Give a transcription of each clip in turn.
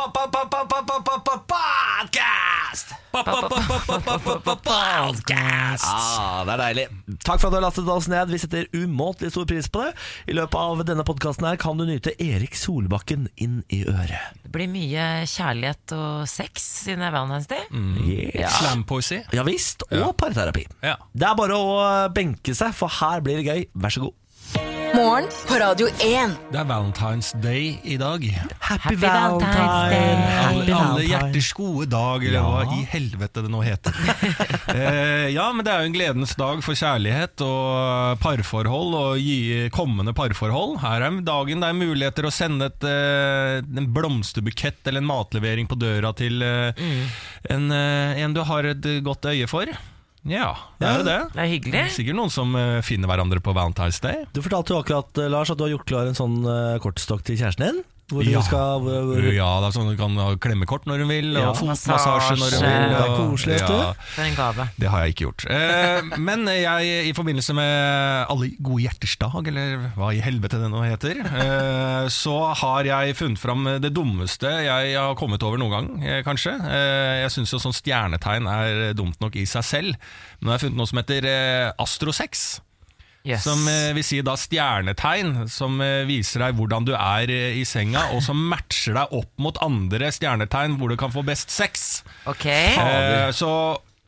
Podcast! Podcast. Ah, det er deilig. Takk for at du har lastet oss ned. Vi setter umåtelig stor pris på det. I løpet av denne podkasten kan du nyte Erik Solbakken inn i øret. Det blir mye kjærlighet og sex siden det er Valentine's Day. Yeah. Slampoesi. Ja visst. Og parterapi. Ja. Det er bare å benke seg, for her blir det gøy. Vær så god. Morgen på Radio 1. Det er Valentine's Day i dag. Happy, Valentine's Day. Alle, Happy alle hjerters gode dag, eller hva i helvete det nå heter. eh, ja, men det er jo en gledens dag for kjærlighet og parforhold og gi, kommende parforhold. Her er dagen det er muligheter å sende et, eh, en blomsterbukett eller en matlevering på døra til eh, en, eh, en du har et godt øye for. Ja, det er jo det. Det er hyggelig. Sikkert noen som eh, finner hverandre på Valentine's Day. Du fortalte jo akkurat, eh, Lars, at du har gjort klar en sånn eh, kortstokk til kjæresten din. Hvor Ja. du skal hvor, hvor, Ja, det er sånn du kan ha klemmekort når du vil, Ja. og fotmassasje når du vil. Det er koselig. Ja, For en gave. det har jeg ikke gjort. Eh, men jeg, i forbindelse med Alle gode hjerters dag, eller hva i helvete det nå heter, eh, så har jeg funnet fram det dummeste jeg har kommet over noen gang, eh, kanskje. Eh, jeg syns jo sånn stjernetegn er dumt nok i seg selv, men nå har jeg funnet noe som heter eh, astrosex. Yes. Som eh, vil si da stjernetegn, som eh, viser deg hvordan du er eh, i senga, og som matcher deg opp mot andre stjernetegn hvor du kan få best sex. Ok. Eh, så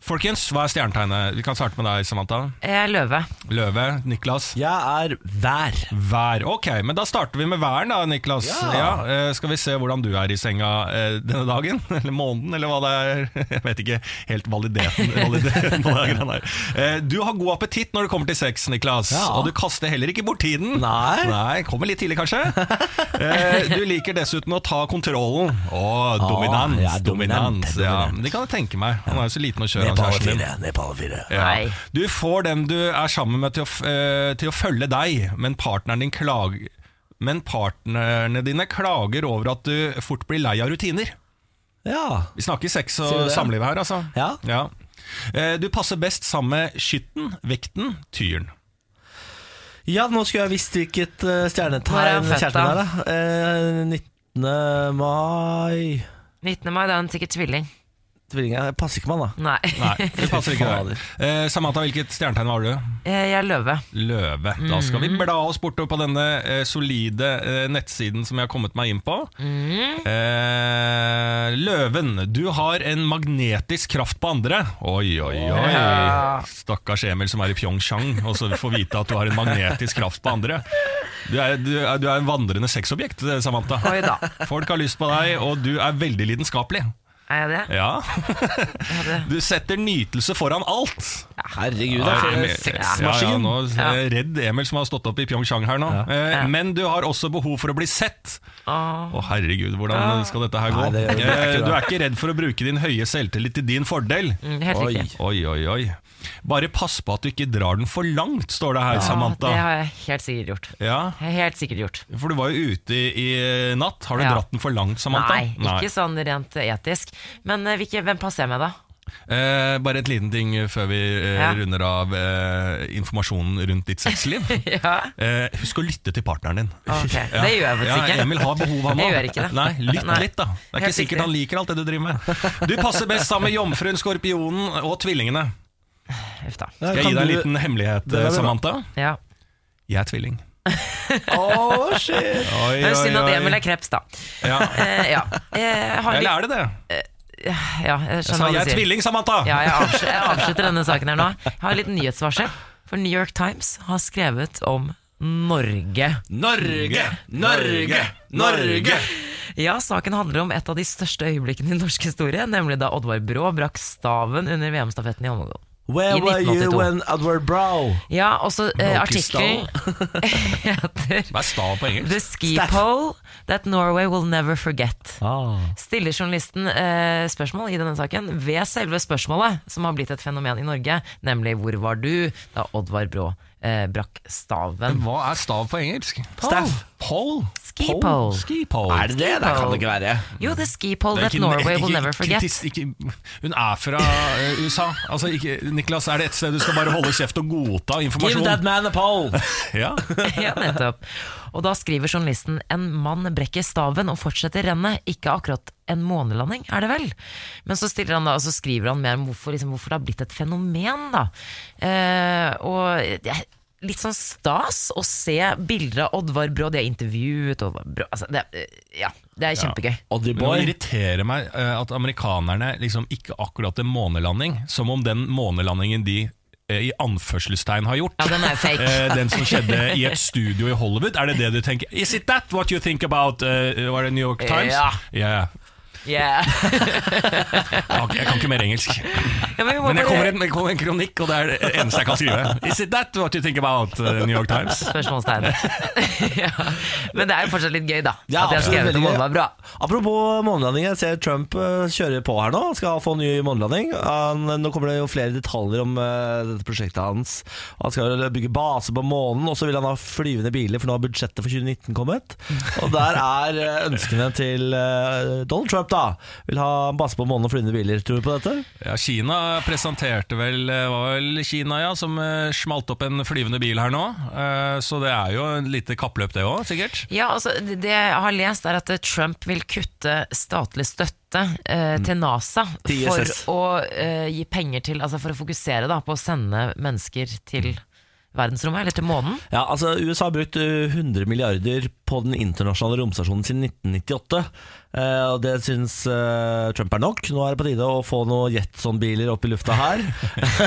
folkens, hva er stjernetegnet? Vi kan starte med deg, Samantha. Jeg er løve. Løve. Niklas. Jeg er vær. Vær. Ok, men da starter vi med væren da, Niklas. Ja. Ja, skal vi se hvordan du er i senga eh, denne dagen? Eller måneden, eller hva det er. Jeg vet ikke helt valideten, valideten. Eh, du har god appetitt når det kommer til sex, Niklas. Ja. Og du kaster heller ikke bort tiden. Nei. Nei, Kommer litt tidlig, kanskje. Eh, du liker dessuten å ta kontrollen. Å, dominans. jeg dominant. dominant, dominans. Ja, dominant. det kan jeg tenke meg. Han er jo så liten å kjøre, Ned på han alle kjæresten din. fire. Ned på alle fire. Ja. Nei. Du får den du er sammen med til å, f- eh, til å følge deg, men partneren din klager men partnerne dine klager over at du fort blir lei av rutiner. Ja. Vi snakker sex Sier du og det? samliv her, altså. Ja. Eh, Du passer best sammen med skytten, vekten, tyren. ja, nå skulle jeg visst hvilket Hvor er stjernetegn født, kjæresten er. da. Eh, 19. mai 19. mai, da er han sikkert tvilling. Tvillinger. Jeg passer ikke med han, da. Nei. Nei, det passer ikke der. Eh, Samantha, hvilket stjernetegn var du? Eh, Jeg er løve. Løve. Da skal vi bla oss bortover på denne eh, solide eh, nettsiden som jeg har kommet meg inn på. Eh, løven, du har en magnetisk kraft på andre. Oi, oi, oi. Ja. Stakkars Emil som er i Pyeongchang og så får vite at du har en magnetisk kraft på andre. Du er, du er, du er en vandrende sexobjekt, eh, Samantha. Oi da. Folk har lyst på deg, og du er veldig lidenskapelig. Er jeg det? Ja. Jeg Du setter nytelse foran alt. Herregud, det er en sexmaskin. Ja, ja, nå redd Emil som har stått opp i Pyeongchang her nå. Eh, Ja. Men du har også behov for å bli sett. Åh. oh, herregud, hvordan skal dette her gå? Nei, det- det er ikke Eh, du er ikke redd for å bruke din høye selvtillit til din fordel. Mm, Helt Oi. Oi, oi, oi. Bare pass på at du ikke drar den for langt, står det her, Ja, Samantha. det har jeg helt sikkert gjort. Ja, helt sikkert gjort. For du var jo ute i, natt. Har du Ja. dratt den for langt, Samantha? Nei, ikke sånn rent etisk. Men eh, hvilke, hvem passer jeg med, da? Eh, bare et liten ting før vi eh, Ja. runder av eh, informasjonen rundt ditt sexliv. ja, Eh, husk å lytte til partneren din. Okay. Ja. Det gjør jeg faktisk ikke. Emil har behov, han. Nei, lytt Nei. litt, da. Det er Helt ikke sikkert riktig. han liker alt det du driver med. Du passer best sammen med jomfruen, skorpionen og tvillingene. Uff da. Skal jeg gi deg en liten hemmelighet. Samantha? Ja. Jeg er tvilling. Å, shit. Oi, er synd at oi, oi. Emil er kreps, da. Ja. Uh, ja. Jeg har Eller litt, er det det? ja, jeg Jeg skjønner sa hva jeg er tvilling, Samantha! Ja, jeg, avslutter, jeg avslutter denne saken her nå. Jeg har et liten nyhetsvarsel. For New York Times har skrevet om Norge. Norge, Norge, Norge! Ja, saken handler om et av de største øyeblikkene i norsk historie, nemlig da Oddvar Brå brakk staven under VM-stafetten i håndball. Where I were you when Edward Brow? Ja, også eh, artikkelen heter Hva er på engelsk? The Ski. Pole That Norway Will Never Forget. Ah. Stiller journalisten eh, spørsmål i denne saken ved selve spørsmålet, som har blitt et fenomen i Norge, nemlig 'Hvor var du da Oddvar Brå eh, brakk staven?' Hva er stav på engelsk? Pole? Staff. Pole? Pole. Ski pole. Er det det? Det kan det ikke være. Jo, the ski pole er that ikke- Norway will never forget. kritis- ikke- hun er fra eh, USA. Altså, ikke, Niklas, er det et sted du skal bare holde kjeft og godta informasjon? Give that man a pole! Ja. ja, nettopp. Og da skriver journalisten En mann brekker staven og fortsetter rennet. Ikke akkurat en månelanding, er det vel? Men så, han da, og så skriver han mer om hvorfor, liksom, hvorfor det har blitt et fenomen. da eh, Og er litt sånn stas å se bilder av Oddvar Brå. De har intervjuet Oddvar Brå. Altså, det, er- ja, det er kjempegøy. Ja. Boy. irriterer meg eh, at amerikanerne liksom ikke akkurat en månelanding, som om den månelandingen de eh, i anførselstegn har gjort Ja, den er fake. eh, Den som skjedde i et studio i Hollywood. Er det det du tenker? Is it that what you think about uh, New York Times? Ja. Yeah. Yeah. Jeg kan ikke- jeg kan ikke mer engelsk. Ja, men Men jeg kommer med en, en kronikk, og det er det eneste jeg kan skrive. Is it that what you think about uh, New York Times? Spørsmålstegn. ja. Men det er jo fortsatt litt gøy, da. Ja, at jeg har det skrevet om veldig gøy. Oddvar Apropos månelanding, jeg ser Trump eh, kjøre på her nå. Han skal få ny månelanding. Nå kommer det jo flere detaljer om eh, dette prosjektet hans. Han skal bygge base på månen, og så vil han ha flyvende biler, for nå har budsjettet for 2019 kommet. Og der er ønskene til Donald Trump, da. Vil ha base på månen og flyvende biler. Tror du på dette? Ja, Kina presenterte vel var vel Kina ja, som eh, smalt opp en flyvende bil her nå. Eh, Så det er jo en lite kappløp, det òg, sikkert. Ja, altså, det jeg har lest er at eh, Trump vil kutte statlig støtte eh, til NASA for å uh, gi penger til Altså for å fokusere da, på å sende mennesker til verdensrommet, eller til månen. Ja, altså USA har brukt eh, 100 milliarder på den internasjonale romstasjonen siden 1998. eh, og det syns eh, Trump er nok. Nå er det på tide å få noen Jetson-biler opp i lufta her.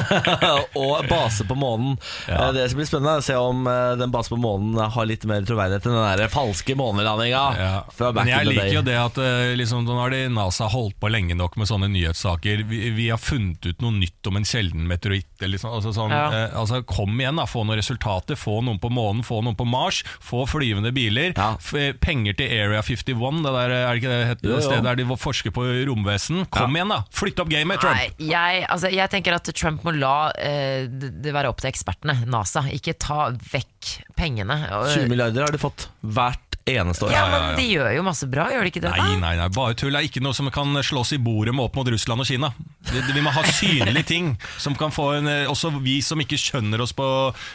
og base på månen. Ja. det som blir spennende, er å se om eh, den base på månen har litt mer troverdighet enn den der falske månelandinga. Ja. Men jeg liker jo det at eh, liksom, nå har de NASA holdt på lenge nok med sånne nyhetssaker. Vi, vi har funnet ut noe nytt om en sjelden meteoritt. Eller sånn, altså, sånn, Ja. eh, altså, kom igjen, da, få noen resultater. Få noen på månen, få noen på Mars. Få flyvende biler. Ja. F penger til Area 51, det der, er det ikke det heter, det stedet der de forsker på romvesen. Kom igjen, da! Flytt opp gamet, Trump! Nei, jeg, altså, jeg tenker at Trump må la eh, det det være opp til ekspertene, NASA. Ikke ta vekk pengene. 20 milliarder har de fått hvert eneste år. ja, men de gjør jo masse bra, gjør de ikke det? Nei, da? nei, nei, bare tull. Det er ikke noe som kan slås i bordet med opp mot Russland og Kina. Vi, vi må ha synlige ting som kan få en, eh, Også vi som ikke skjønner oss på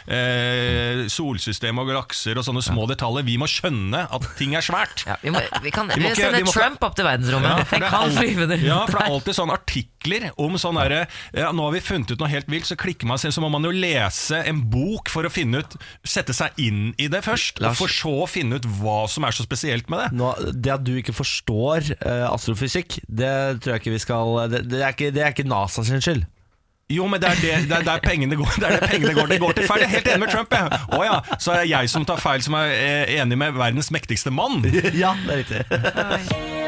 eh, solsystem og galakser og sånne små detaljer, vi må skjønne at ting er svært. Ja, vi, må, vi kan Vi må ikke- sende vi må Trump opp til verdensrommet. Ja, for det er alltid sånn Ja, for det er alltid sånne artikler om sånn derre ja, Nå har vi funnet ut noe helt vilt, så klikker man seg, så må man jo lese en bok for å finne ut Sette seg inn i det først, Lars. og for så å finne ut hva som er så spesielt med det. Nå, det at du ikke forstår uh, astrofysikk, det tror jeg ikke vi skal Det, det, er, ikke, det er ikke NASA sin skyld. Jo, men det er, det, det er der pengene går. Det er der pengene går, det går til feil. Jeg er helt enig med Trump. Jeg. Å ja, så er det jeg som tar feil, som er eh, enig med verdens mektigste mann. ja, det er riktig.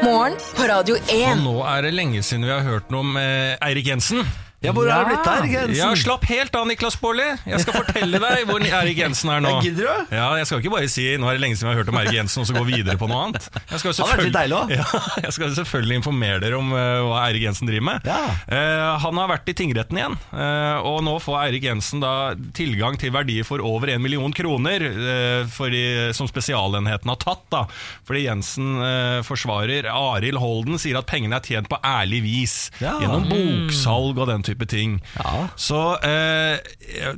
Morgen på Radio Og 1. nå er det lenge siden vi har hørt noe om eh, Eirik Jensen. Ja, hvor Ja. har det blitt der, Gensen? Ja, Slapp helt av, Niklas Baarli. Jeg skal fortelle deg hvor Erik Jensen er nå. Jeg gidder du? Ja, Jeg skal ikke bare si nå er det lenge siden vi har hørt om Erik Jensen, og så gå videre på noe annet. Jeg skal har litt deilig også. Ja, jeg skal selvfølgelig informere dere om uh, hva Eirik Jensen driver med. Ja. Uh, han har vært i tingretten igjen, uh, og nå får Eirik Jensen da tilgang til verdier for over en million kroner de, som spesialenheten har tatt. da Fordi Jensen forsvarer Arild Holden sier at pengene er tjent på ærlig vis. Ja. Gjennom boksalg og den type ting. Ja. Så eh,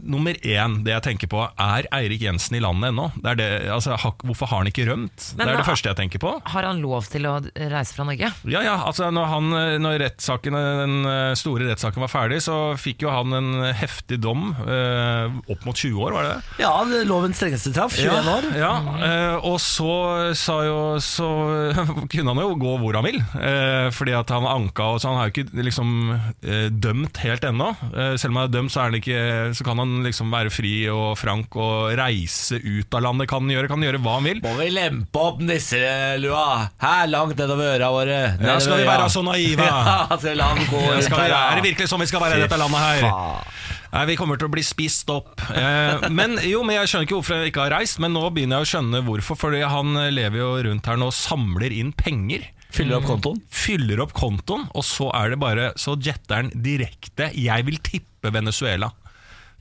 nummer én, det jeg tenker på, er Eirik Jensen i landet ennå? Det det, altså, hvorfor har han ikke rømt? Men det er det første jeg tenker på. Har han lov til å reise fra Norge? Ja, ja, altså når, han, når den eh, store rettssaken var ferdig, så fikk jo han en heftig dom. Eh, opp mot 20 år, var det? Ja, lovens strengeste traff. 21 år. Ja, eh, og så sa jo Så kunne han jo gå hvor han vil, eh, fordi at han anka, og så han har jo ikke liksom eh, dømt helt ennå. Eh, selv om han er dømt, så, er han ikke, så kan han liksom være fri og frank og reise ut av landet. Kan han gjøre, kan han gjøre hva han vil. Må vi lempe opp nisselua her langt nedover øra våre? Ja, skal vi være så naive? Ja, skal vi la gå Ja, skal vi, er det virkelig sånn vi skal være i dette landet her? Faen. Nei, Vi kommer til å bli spist opp. Eh, men jo, men Jeg skjønner ikke hvorfor jeg ikke har reist, men nå begynner jeg å skjønne hvorfor. Fordi han lever jo rundt her nå og samler inn penger. Fyller opp kontoen. Fyller opp kontoen, og så er det bare Så jetter han direkte 'Jeg vil tippe Venezuela'.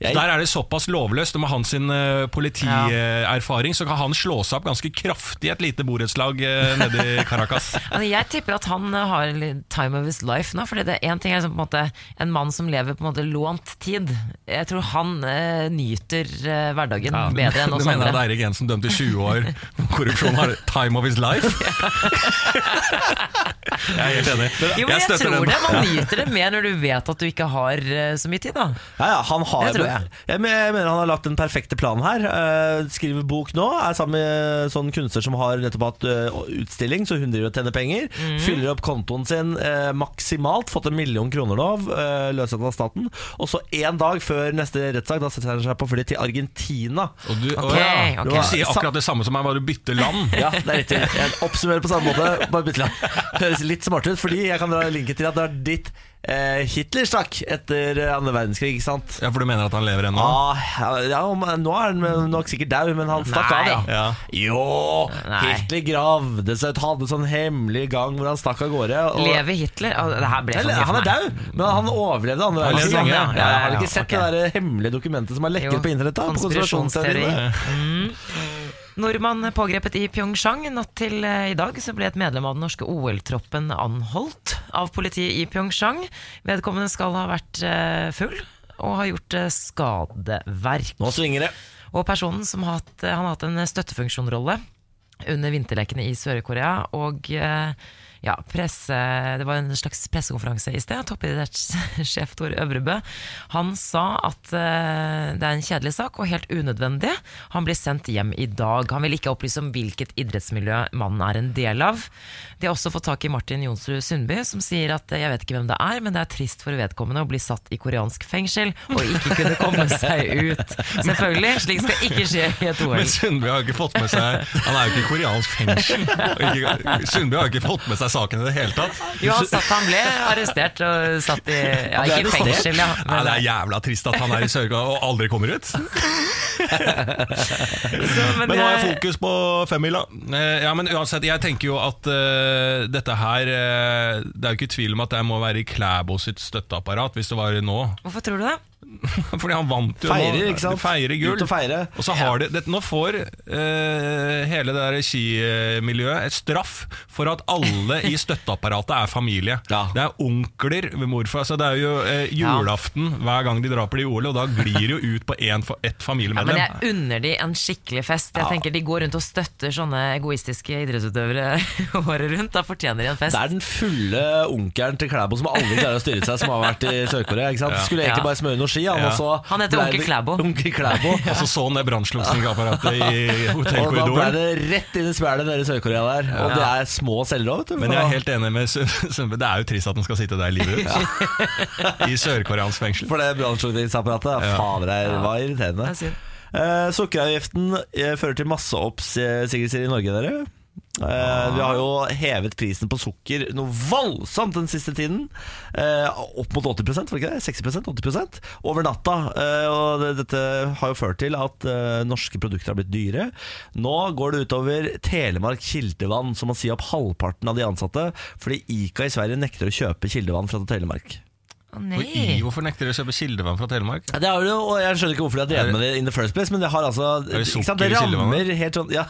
Jeg- Der er det såpass lovløst, og med hans sin, politierfaring politierfaring så kan han slå seg opp ganske kraftig i et lite borettslag uh, nede i Caracas. Altså, jeg tipper at han har time of his life nå. Fordi det en ting er liksom, på en, måte, en mann som lever på en måte lånt tid. Jeg tror han uh, nyter hverdagen bedre enn du mener at er Eirik Jensen dømt i 20 år for korrupsjon har time of his life? jeg er helt enig. Jo, men jeg jeg tror den. det. Man nyter det mer når du vet at du ikke har så mye tid. da Ja, ja, han har, jeg. jeg. mener han har lagt den perfekte planen her. Eh, skriver bok nå, er sammen med sånn kunstner som har nettopp hatt eh, utstilling, så hun driver og tjener penger. Mm. Fyller opp kontoen sin eh, maksimalt, fått en million kroner nå, løsnet av staten. Og så én dag før neste rettssak, da setter han seg på fly til Argentina. Og du, okay, ja. okay. du sier akkurat det samme som meg, bare du bytter land. Ja, det er riktig. Jeg oppsummerer på samme måte, bare bytte land. Høres litt smart ut, fordi jeg kan dra linken til at det er ditt eh, Hitler stakk etter andre verdenskrig, ikke sant? Ja, For du mener at han lever ennå? Ah, ja, nå er han nok sikkert daud, men han stakk Nei. av, ja. Ja. Jo, Nei. Hitler gravde seg, hadde sånn hemmelig gang hvor han stakk av gårde. og- Lever Hitler? Det her ble for Eller, han er daud, men han overlevde andre Han verdenskrig. lenge, Ja, ja. ja, Ja, Har du ikke sett okay. det der hemmelige dokumentet som har lekket Jo, på internett? da? På? Nordmann pågrepet i Pyeongchang. Natt til eh, i dag så ble et medlem av den norske OL-troppen anholdt av politiet i Pyeongchang. Vedkommende skal ha vært eh, full og har gjort eh, skadeverk. Nå svinger det. Og personen som har hatt, han har hatt en støttefunksjonrolle under vinterlekene i Sør-Korea. Og eh, ja, presse, det var en slags pressekonferanse i sted. Toppidrettssjef Tore Øvrebø. Han sa at eh, det er en kjedelig sak og helt unødvendig. Han blir sendt hjem i dag. Han vil ikke opplyse om hvilket idrettsmiljø mannen er en del av. De har også fått tak i Martin Jonsrud Sundby, som sier at eh, jeg vet ikke hvem det er, men det er trist for vedkommende å bli satt i koreansk fengsel og ikke kunne komme seg ut. Selvfølgelig, slik skal ikke skje i et OL. Men Sundby har ikke fått med seg Han er jo ikke i koreansk fengsel. Sundby har ikke fått med seg saken i det hele tatt. Jo, han, satt, han ble arrestert og satt i Ja, ikke fengsel, ja. Nei, det er jævla trist at han er i Sør-Korea og aldri kommer ut. så, men, Men nå har jeg fokus på femmila. Eh, Ja, men uansett, jeg tenker jo at uh, dette her uh, Det er jo ikke tvil om at det må være i Klæbo sitt støtteapparat hvis det var nå. Hvorfor tror du det? Fordi han vant jo Feirer, nå. ikke sant? Feirer gull. Og feire. Og så har de, det, Nå får uh, hele det der skimiljøet et straff for at alle i støtteapparatet er familie. Ja. Det er onkler ved morfar. altså det er jo uh, julaften hver gang de drar på de OL, og da glir de jo ut på en, ett Ja, familiemedlem. men jeg unner de en skikkelig fest. Jeg tenker De går rundt og støtter sånne egoistiske idrettsutøvere året rundt. Da fortjener de en fest. Det er den fulle onkelen til Klæbo som aldri klarer å styre seg, som har vært i Sør-Korea. Skulle egentlig Ja. bare smøre noe ski, han Ja. Han heter onkel Klæbo. Onkel Klæbo. Og så så han det brannslukningsapparatet i Og da ble det rett inn i spjælet nede i Sør-Korea der. Og det er små celler òg, vet du. Men jeg er helt enig med Sø- Det er jo trist at han skal sitte der livet ut. I sørkoreansk fengsel. For det brannslukningsapparatet. Fader, det var irriterende. Det er. Eh, sukkeravgiften eh, fører til masseoppsigelser i Norge, dere. Eh, vi har jo hevet prisen på sukker noe voldsomt den siste tiden. Uh, opp mot 80 var det ikke det? 60% 80 Over natta. Uh, og det, dette har jo ført til at norske produkter har blitt dyre. Nå går det utover Telemark kildevann, som må si opp halvparten av de ansatte, fordi Ica i Sverige nekter å kjøpe kildevann fra Telemark. Å Og nei. i, hvorfor nekter dere å kjøpe kildevann fra Telemark? Ja, Det har jo, og Jeg skjønner ikke hvorfor de har drevet med det in the first place, men det har altså det ikke sant, det rammer helt sånn Ja,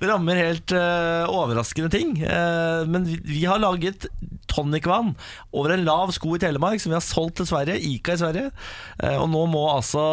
det rammer helt uh, overraskende ting. Uh, men vi, vi har laget tonicvann over en lav sko i Telemark som vi har solgt til Sverige, Ica i Sverige. Uh, og nå må altså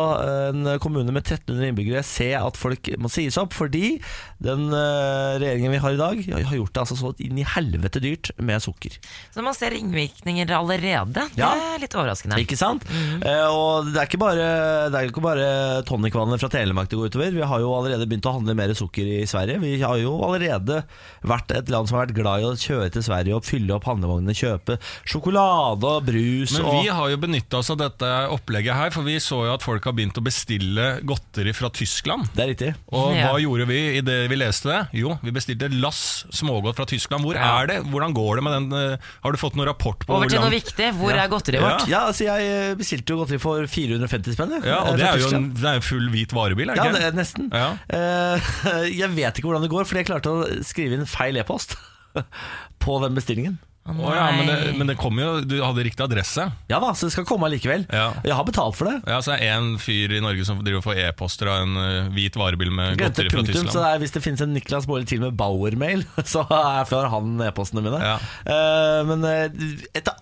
en kommune med 1300 innbyggere se at folk må sies opp, fordi den eh, regjeringen vi har i dag, har gjort det altså så inn i helvete dyrt med sukker. Så man ser ringvirkninger allerede. Det Ja. Er litt overraskende. Ikke sant? Eh, og det er ikke bare, det er ikke bare tonicvannet fra Telemark det går utover. Vi har jo allerede begynt å handle mer sukker i Sverige. Vi har jo allerede vært et land som har vært glad i å kjøre til Sverige og fylle opp handlevognene, kjøpe sjokolade og brus Men og vi har jo benytta oss av dette opplegget her, for vi så jo at folk har begynt å bestille godteri fra Tyskland. Det er riktig. Og Ja. hva gjorde vi i det vi leste det? Jo, vi bestilte lass smågodt fra Tyskland. Hvor Ja. er det? Hvordan går det med den? eh, Har du fått noen rapport på Over hvor til noe viktig. Hvor Ja. er godteriet Ja. Vårt? Ja, altså jeg bestilte jo godteri for 450 spenn. Ja, og Eh, det er jo en, det er full hvit varebil, er det Ja, det er nesten. Ja. Uh, jeg vet ikke hvordan det går, fordi jeg klarte å skrive inn feil e-post på den bestillingen. Å, Å ja, men, det, men det kom jo Du hadde riktig adresse. Ja da, så det skal komme likevel. Ja. Jeg har betalt for det. Ja, så er det en fyr i Norge som driver får e-poster av en uh, hvit varebil med godteri fra Tyskland. så det er, Hvis det finnes en Niklas Baarli til med Bauer-mail, så er- får han e-postene mine. Ja. Uh, men eh, etter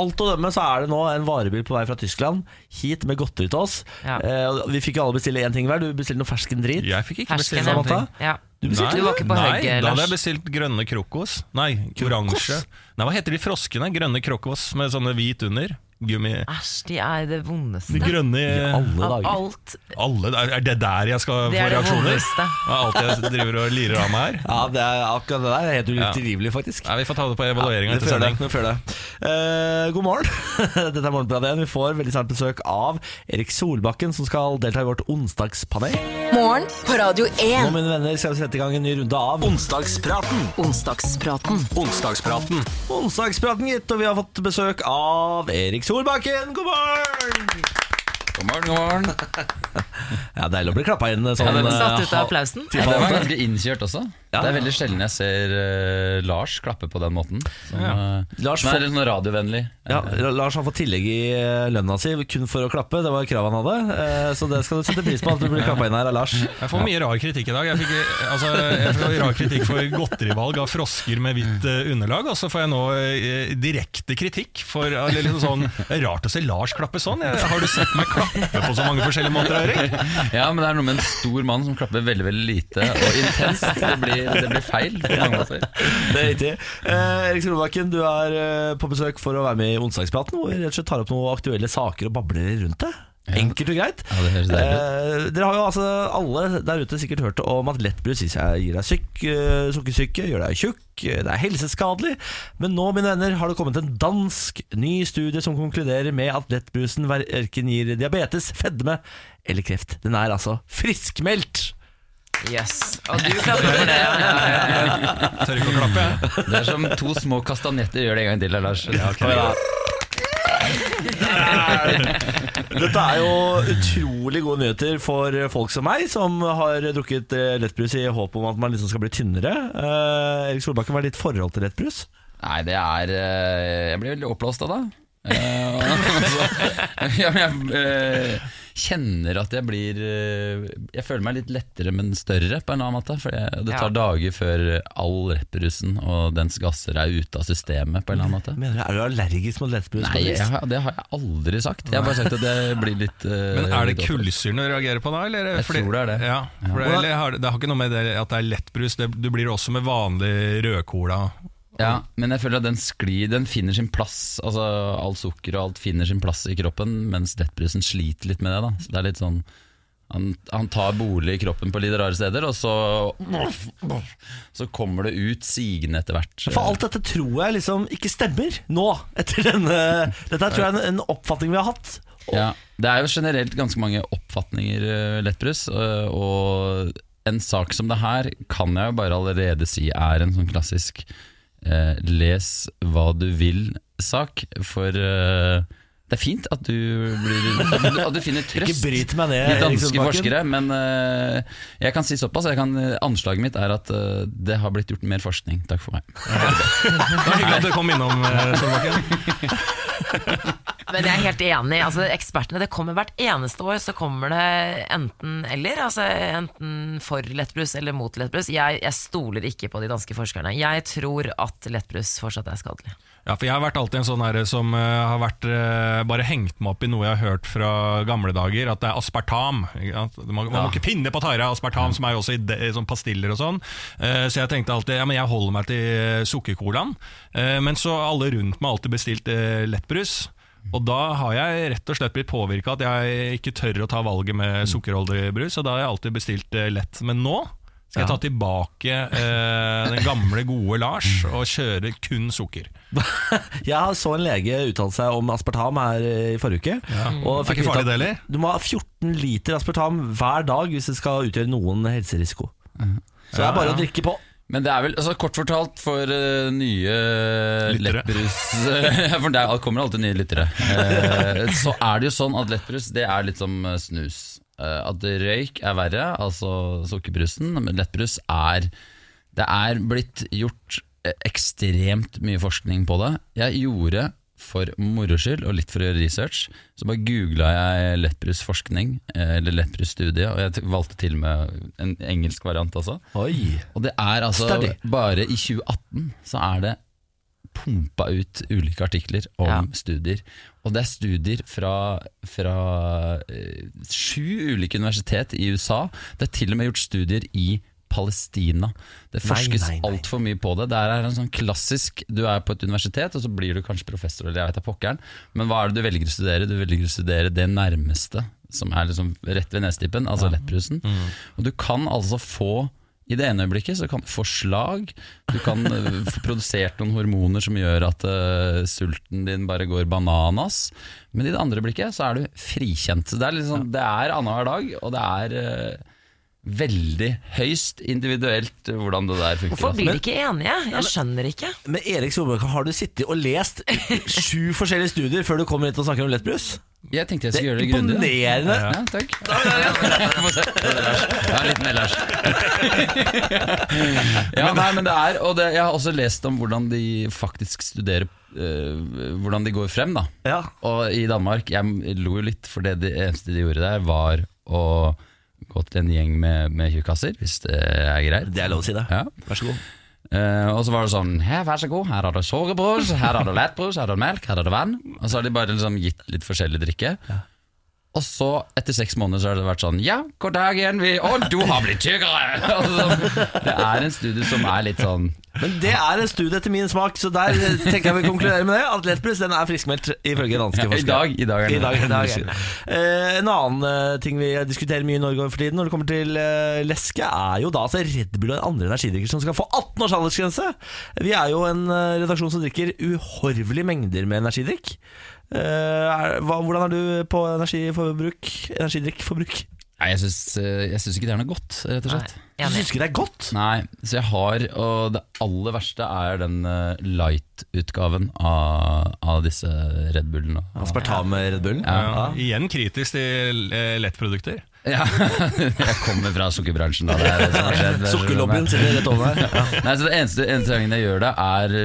alt å dømme så er det nå en varebil på vei fra Tyskland hit med godteri til oss. Ja. Eh, vi fikk jo alle bestille én ting hver. Du bestilte noe fersken drit. Jeg fikk ikke bestille ja. noen Ja. Du bestilte Du var ikke på Nei, høyge, da hadde jeg bestilt grønne krokos. Nei, oransje. Nei, Hva heter de froskene? Grønne krokos med sånne hvit under? Gummi Æsj, de er det vondeste. De grønne Alle dager. alt. Alle, er er det der jeg skal Det få er det reaksjoner? vondeste. Ja, alt jeg driver og lirer av meg her? Ja, det er akkurat det der er helt utilgivelig, faktisk. Ja, Vi får ta det på evalueringa ja, etter det, sending. det. Eh, god morgen. Dette er Morgenbladet igjen. Vi får veldig snart besøk av Erik Solbakken, som skal delta i vårt onsdagspanel. Morgen på Radio 1. Nå, mine venner, skal vi sette i gang en ny runde av Onsdagspraten. Onsdagspraten. Onsdagspraten. Onsdagspraten, gitt. Og vi har fått besøk av Erik Solbakken. God morgen! God morgen, god morgen. Ja, Deilig å bli klappa inn sånn. Ja, det eh, Satt ut av applausen. Ja, det var ganske innkjørt også. Ja. Det er veldig sjelden jeg ser uh, Lars klappe på den måten. Som, Ja. uh, Lars er får- litt sånn radiovennlig. Ja, Lars har fått tillegg i lønna si kun for å klappe. Det var kravet han hadde. Uh, Så det skal du sette pris på, at du blir klappa inn her av Lars. Jeg får mye rar kritikk i dag. Jeg fikk, altså, jeg fikk rar kritikk for godterivalg av frosker med hvitt underlag, og så får jeg nå direkte kritikk for eller liksom sånn Det er rart å se Lars klappe sånn. Jeg, har du sett meg klappe på så mange forskjellige måter, Erik? Ja, men det er noe med en stor mann som klapper veldig veldig lite og intenst. Det blir, det blir feil på mange måter. Det er riktig. Eh, Erik Solbakken, du er eh, på besøk for å være med i Onsdagspraten, hvor vi rett og slett tar opp noen aktuelle saker og babler rundt det. Enkelt og greit. Ja, det. Eh, dere har jo altså alle der ute sikkert hørt om at lettbrus gir jeg gir deg syk, eh, sukkersyke, gjør deg tjukk, eh, det er helseskadelig. Men nå, mine venner, har det kommet en dansk ny studie som konkluderer med at lettbrusen verken gir diabetes, fedme eller kreft. Den er altså friskmeldt. Yes. Og du klapper for det. Ja, ja, ja. Tør ikke å klappe. Det er som to små kastanjetter. Gjør det en gang til, Lars. Ja, da. Dette er jo utrolig gode nyheter for folk som meg, som har drukket eh, lettbrus i håp om at man liksom skal bli tynnere. Eh, Erik Solbakken, hva er ditt forhold til lettbrus? Nei, det er eh, Jeg blir veldig oppblåst av det. Eh, altså, ja, men jeg eh, kjenner at jeg blir eh, Jeg føler meg litt lettere, men større på en annen måte. For jeg, det tar Ja. dager før all lettbrusen og dens gasser er ute av systemet på en eller annen måte. Mener du, Er du allergisk mot lettbrus? Nei, jeg, det har jeg aldri sagt. Jeg har bare sagt at jeg blir litt uh, Men er det kullsyren du reagerer på da? Eller? Jeg tror det er det. Ja, for det, eller har, det- det har ikke noe med det at det er lettbrus, det, du blir også med vanlig rødcola. Ja, men jeg føler at den sklir Den finner sin plass. Altså Alt sukker og alt finner sin plass i kroppen, mens lettbrusen sliter litt med det. da Så det er litt sånn han, han tar bolig i kroppen på litt rare steder, og så Så kommer det ut sigende etter hvert. For alt dette tror jeg liksom ikke stemmer nå, etter denne Dette tror jeg er en, en oppfatning vi har hatt. Ja, Det er jo generelt ganske mange oppfatninger eh, lettbrus, øh, og en sak som det her kan jeg jo bare allerede si er en sånn klassisk eh, les hva du vil-sak. For eh, det er fint at du, blir, at du finner trøst Ikke bryt meg ned, i danske forskere. Men eh, jeg kan si såpass. Jeg kan, anslaget mitt er at eh, det har blitt gjort mer forskning. Takk for meg. Det var hyggelig at du kom innom, eh, Solbakken. Men jeg er helt enig. Altså, ekspertene, det kommer Hvert eneste år så kommer det enten eller. Altså, enten for lettbrus eller mot lettbrus. Jeg, jeg stoler ikke på de danske forskerne. Jeg tror at lettbrus fortsatt er skadelig. Ja, for jeg har vært alltid en sånn her som uh, har vært uh, bare hengt meg opp i noe jeg har hørt fra gamle dager, at det er aspartam. ikke sant? Man, ja. må ikke pinne på tare aspartam, som er jo også i, de, i sånn pastiller og sånn. Uh, så jeg tenkte alltid ja, men jeg holder meg til sukkercolaen. Eh, men så har alle rundt meg alltid bestilt lettbrus. Og da har jeg rett og slett blitt påvirka at jeg ikke tør å ta valget med sukkerholdig brus, og da har jeg alltid bestilt eh, lett. Men nå skal jeg ta tilbake eh, den gamle, gode Lars og kjøre kun sukker. Jeg så en lege uttale seg om aspartam her i forrige uke. Og Er ikke farlig det heller? Du må ha 14 liter aspartam hver dag hvis det skal utgjøre noen helserisiko. Så det er bare å drikke på. Men det er vel, altså kort fortalt for uh, nye Lyttere. lettbrus For det kommer alltid nye lyttere. Uh, så er det jo sånn at lettbrus det er litt som eh, snus. Eh, at røyk er verre, altså sukkerbrusen. Men lettbrus er Det er blitt gjort eh, ekstremt mye forskning på det. Jeg gjorde for moro skyld og litt for å gjøre research, så bare googla jeg lettbrusforskning, forskning eller lettbrusstudie, og jeg valgte til og med en engelsk variant også. Oi. Og det er altså Study. Bare i 2018 så er det pumpa ut ulike artikler om Ja. studier. Og det er studier fra, fra eh, sju ulike universitet i USA. Det er til og med gjort studier i Palestina. Det forskes altfor mye på det. Det er en sånn klassisk Du er på et universitet, og så blir du kanskje professor, eller jeg vet da pokkeren. Men hva er det du velger å studere? Du velger å studere det nærmeste, som er liksom rett ved nestippen, altså lettbrusen. Og du kan altså få i det ene øyeblikket så kan du få slag, du kan eh, få produsert noen hormoner som gjør at uh, sulten din bare går bananas, men i det andre blikket så er du frikjent. Det er, liksom, det er annenhver dag, og det er eh, veldig høyst individuelt hvordan det der funker. Hvorfor altså. blir de ikke enige? Jeg skjønner ikke. Men Erik Solbakken, har du sittet og lest sju forskjellige studier før du kommer hit og snakker om lettbrus? Jeg tenkte jeg Det skulle er gjøre det grundig. imponerende. Ja, takk. Få se. Ja, litt mer Lars. Ja, nei, men det er Og det, jeg har også lest om hvordan de faktisk studerer uh, Hvordan de går frem, da. Ja. Og i Danmark, jeg lo jo litt, for det, det eneste de gjorde der, var å gå til en gjeng med, med tjukkaser, hvis det er greit. Det er lov å si det. Ja. Vær så god. Eh, og så var det sånn Her, vær så god, her har du sukkerbrus, her har du lettbrus, her har du melk, her har du vann. Og så har de bare liksom gitt litt forskjellig drikke. Og så, etter seks måneder, så har det vært sånn Ja, god dag igjen, vi Å, du har blitt tyggere! Altså, det er en studie som er litt sånn Men det er en studie etter min smak, så der tenker jeg vi konkluderer med det. At lettbrus den er friskmeldt ifølge danske ja, I dag, i dag er I det dag, i dag er den. Eh, En annen eh, ting vi diskuterer mye i Norge for tiden når det kommer til eh, leske, er jo da altså Red Bull og andre energidrikker som skal få 18 års aldersgrense. Vi er jo en redaksjon som drikker uhorvelige mengder med energidrikk. Eh, hvordan er du på energiforbruk? Energidrikkforbruk? Nei, jeg syns, eh, jeg syns ikke det er noe godt, rett og slett. Nei, Du syns ikke det er godt? Nei, så jeg har Og det aller verste er den eh, light-utgaven av, av disse Red Bullene. Aspartam-Red Bullen? Ja. Igjen kritisk til eh, lettprodukter. Ja, jeg kommer fra sukkerbransjen. Da. Det er. Sukkerlobbyen sitter rett over her. Ja. Nei, så Det eneste, eneste gangen jeg gjør det, er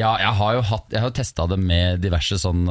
Ja, jeg har jo hatt Jeg har testa det med diverse sånn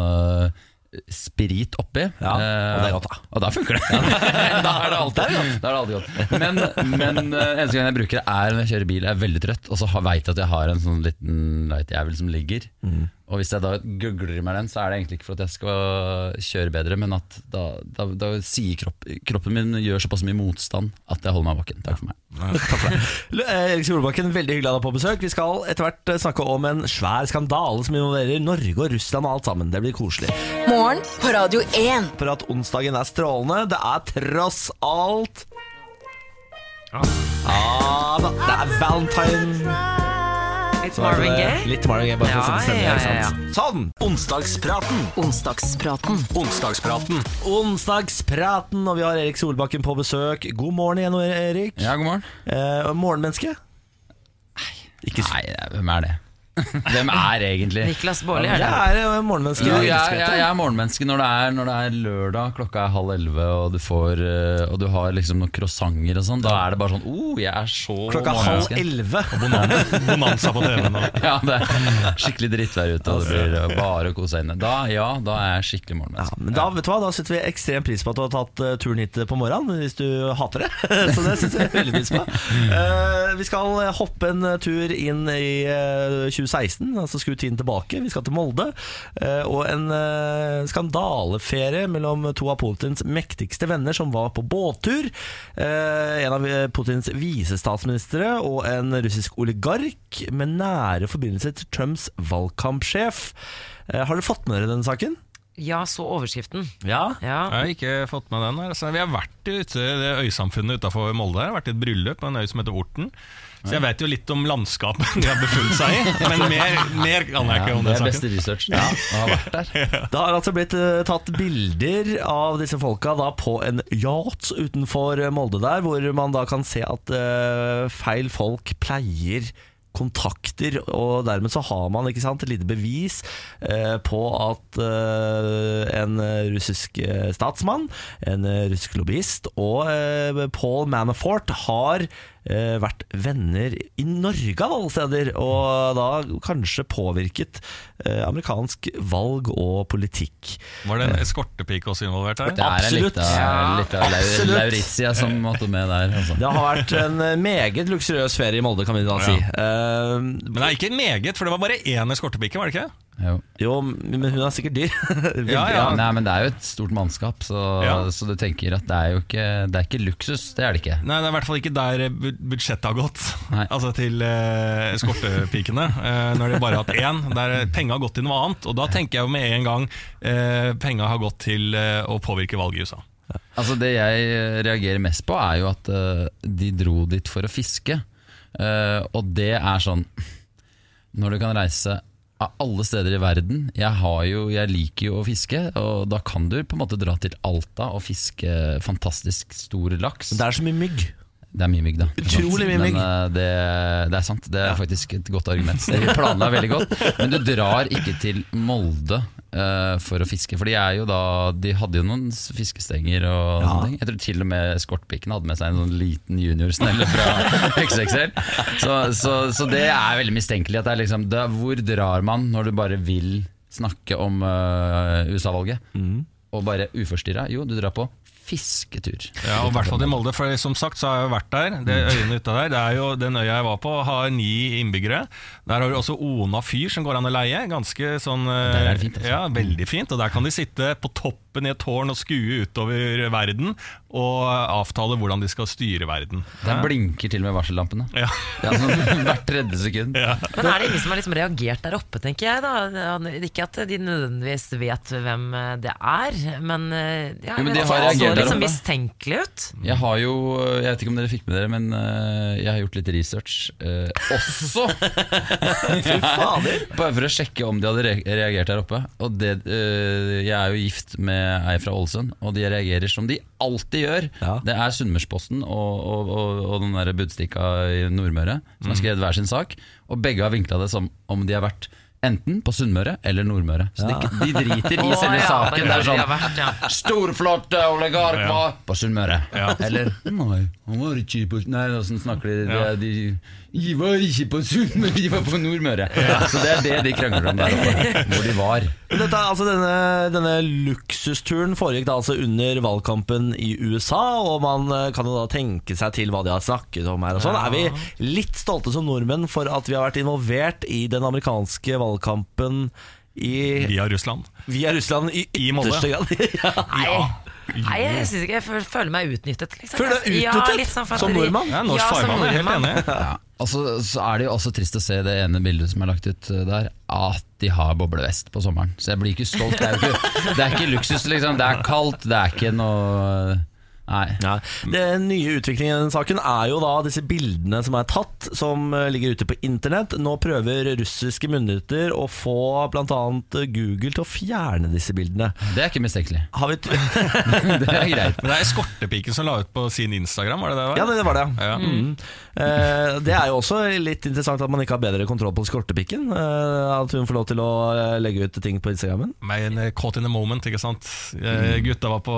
sprit oppi. Ja, og det er godt, da. Og da funker det. da er det alltid, da er det alltid godt. Men, men øh, eneste gang jeg bruker det, er når jeg kjører bil. Jeg er veldig trøtt, og så veit jeg at jeg har en sånn liten light-jævel som ligger. Mm. Og hvis jeg da googler meg den, så er det egentlig ikke for at jeg skal kjøre bedre, men at da, da, da sier kropp, kroppen min gjør såpass mye motstand at jeg holder meg våken. Takk for meg. Takk for deg. Erik Solbakken, veldig hyggelig å ha deg på besøk. Vi skal etter hvert eh, snakke om en svær skandale som involverer Norge og Russland og alt sammen. Det blir koselig. Morgen på Radio 1. For at onsdagen er strålende. Det er tross alt Ah, da, det er valentine. Litt Marvin Gaye. Litt Marvin Gaye, bare for å Ja, sette stemning. ja, ja, sant? Sånn! Onsdagspraten. Onsdagspraten. Onsdagspraten. Onsdagspraten, og vi har Erik Solbakken på besøk. God morgen igjen, Erik. Ja, god morgen. Eh, morgenmenneske? Ikke Nei, hvem er det? Hvem er egentlig Niklas Baarli er Jeg er eh, morgenmenneske. Ja, jeg, Jeg jeg, er morgenmenneske når det er, når det er lørdag, klokka er halv elleve, og du får eh, Og du har liksom noen croissanter og sånn. Da er det bare sånn oh, jeg er så Klokka halv elleve. Bonanza på TV nå. Ja, det er skikkelig drittvær ute, og det blir eh, bare å kose seg inne. Da, ja, da er jeg skikkelig Ja, morgenmenneske. men da, vet du hva, da setter vi ekstrem pris på at du har tatt eh, turen hit på morgenen, hvis du hater det. Så det setter vi veldig pris på. Uh, vi skal hoppe en tur inn i eh, 2016, altså skru tiden tilbake. Vi skal til Molde. eh, og en eh, skandaleferie mellom to av Putins mektigste venner som var på båttur. Eh, en av Putins visestatsministre og en russisk oligark med nære forbindelser til Trumps valgkampsjef. Har dere fått med dere denne saken? Ja, så overskriften. Ja. Ja. Jeg har ikke fått med den. altså, Vi har vært ute i det øysamfunnet utafor Molde. her Vært i et bryllup på en øy som heter Orten. Så jeg vet jo litt om landskapet de har befunnet seg i. Men mer, mer kan jeg ikke Ja, om det Det er beste saken. researchen. Ja, har vært der. Det har altså blitt eh, tatt bilder av disse folka da på en yacht utenfor Molde der, hvor man da kan se at eh, feil folk pleier kontakter, og dermed så har man ikke sant, et lite bevis eh, på at eh, en russisk eh, statsmann, en eh, russisk lobbyist og eh, Paul Manafort har eh, vært venner i Norge av alle steder, og da kanskje påvirket eh, amerikansk valg og politikk. Var det en eskortepike også involvert her? Det er Absolutt. litt av, litt av Absolutt. Lauritia som måtte med der. Altså. Det har vært en eh, meget luksuriøs ferie i Molde, kan vi da si. Eh, Men det er ikke meget, for det var bare én eskortepike, var det ikke? Jo. jo, men hun er sikkert dyr. Ja, ja. Nei, men det er jo et stort mannskap, så, Ja. så du tenker at det er jo ikke, det er ikke luksus. Det er det ikke. Nei, det er i hvert fall ikke der budsjettet har gått. Nei. Altså til eh, eskortepikene. Eh, når de bare har hatt én. Der penga har gått til noe annet. Og da tenker jeg jo med en gang eh, penga har gått til eh, å påvirke valget i USA. Altså Det jeg reagerer mest på, er jo at uh, de dro dit for å fiske. Uh, og det er sånn Når du kan reise av alle steder i verden Jeg, jo, jeg liker jo å fiske, og da kan du på en måte dra til Alta og fiske fantastisk stor laks. Det er så mye mygg. Det er mye mygg, da. Utrolig mye mygg. Men eh, det, det er sant. Det er faktisk et godt argument. Det De planla veldig godt. Men du drar ikke til Molde uh, for å fiske. For de er jo da De hadde jo noen fiskestenger og sånne ting. Jeg tror til og med Skortpikken hadde med seg en sånn liten juniorsnelle fra XXL. Så, så, så det er veldig mistenkelig. At det er liksom, det, hvor drar man når du bare vil snakke om uh, USA-valget? Og bare uforstyrra? Jo, du drar på fisketur. Ja, og i hvert fall i Molde, for som sagt så har jeg jo vært der. Det øyene ute der, det er jo Den øya jeg var på, har ni innbyggere. Der har du også Ona fyr som går an å leie. Ganske sånn Der er det fint, altså. Ja, veldig fint. Og der kan de sitte på toppen i ned tårn og skue utover verden og avtale hvordan de skal styre verden. Der blinker til og med varsellampene. Ja. Ja, sånn, hvert tredje sekund. Men er det ingen som har liksom reagert der oppe, tenker jeg da? Ikke at de nødvendigvis vet hvem eh, det er, men eh, ja, Jo, men de det har reagert så litt sånn mistenkelig ut. Jeg har jo, jeg vet ikke om dere fikk med dere, men eh, jeg har gjort litt research eh, også. Bare for å sjekke om de hadde reagert der oppe. Og det, eh, jeg er jo gift med ei fra Ålesund, og de reagerer som de alltid gjør. Ja. Det er Sunnmørsposten og, og, og, og den der Budstikka i Nordmøre som har skrevet hver sin sak, og begge har vinkla det som om de har vært enten på Sunnmøre eller Nordmøre. Så de, de driter i selve ja, saken. Det er sånn har ja. Storflott oligark var på Sunnmøre. Ja. Eller Nei, han var ikke på Nei, åssen snakker de? De, de Jeg var ikke på Sunnmøre, de var på Nordmøre. Så det er det de krangler om der oppe, hvor de var. Dette, er altså denne, denne luksusturen foregikk da altså under valgkampen i USA, og man eh, kan jo da tenke seg til hva de har snakket om her. og sånn. Er vi litt stolte som nordmenn for at vi har vært involvert i den amerikanske valgkampen i, Via Russland. via Russland i I ytterste grad? ja. Ja. Nei, jeg synes ikke jeg føler meg utnyttet. Liksom. Føler du deg utnyttet? Ja, sånn Som nordmann? Ja, norsk Ja, farvann, er helt enig. Ja. Og så, er det jo også trist å se det ene bildet som er lagt ut eh, der, at de har boblevest på sommeren. Så jeg blir ikke stolt. Det er ikke, det er ikke luksus, liksom. Det er kaldt, det er ikke noe Nei. Ja. Den nye utviklingen i den saken er jo da disse bildene som er tatt, som eh, ligger ute på internett. Nå prøver russiske myndigheter å få bl.a. Google til å fjerne disse bildene. Det er ikke mistenkelig. Har vi t Det er greit. Men det er eskortepiken som la ut på sin Instagram, var det det? var? ja, det, det var det. Ja. Mm. Eh, det er jo også litt interessant at man ikke har bedre kontroll på skortepikken. Eh, at hun får lov til å eh, legge ut ting på Instagrammen. Men caught in the moment, ikke sant. Eh, Gutta var på,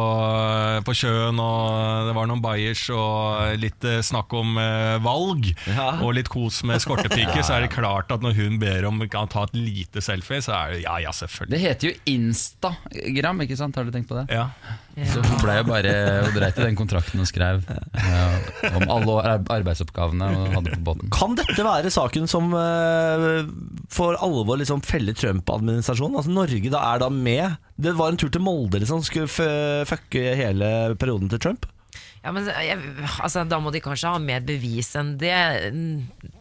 på sjøen, og det var noen bayers og litt snakk om valg. Ja. Og litt kos med eskortepike, så er det klart at når hun ber om kan ta et lite selfie, så er det ja, ja, selvfølgelig. Det heter jo Instagram, ikke sant? Har du tenkt på det? Ja. Så hun ble jo bare og dreit i den kontrakten og skrev om alle ar- arbeidsoppgavene hun hadde på båten. Kan dette være saken som uh, for alvor liksom feller Trump-administrasjonen? Altså Norge da er da med? Det var en tur til Molde liksom, som skulle fucke hele perioden til Trump? Ja, men jeg, altså, Da må de kanskje ha mer bevis enn det. Jeg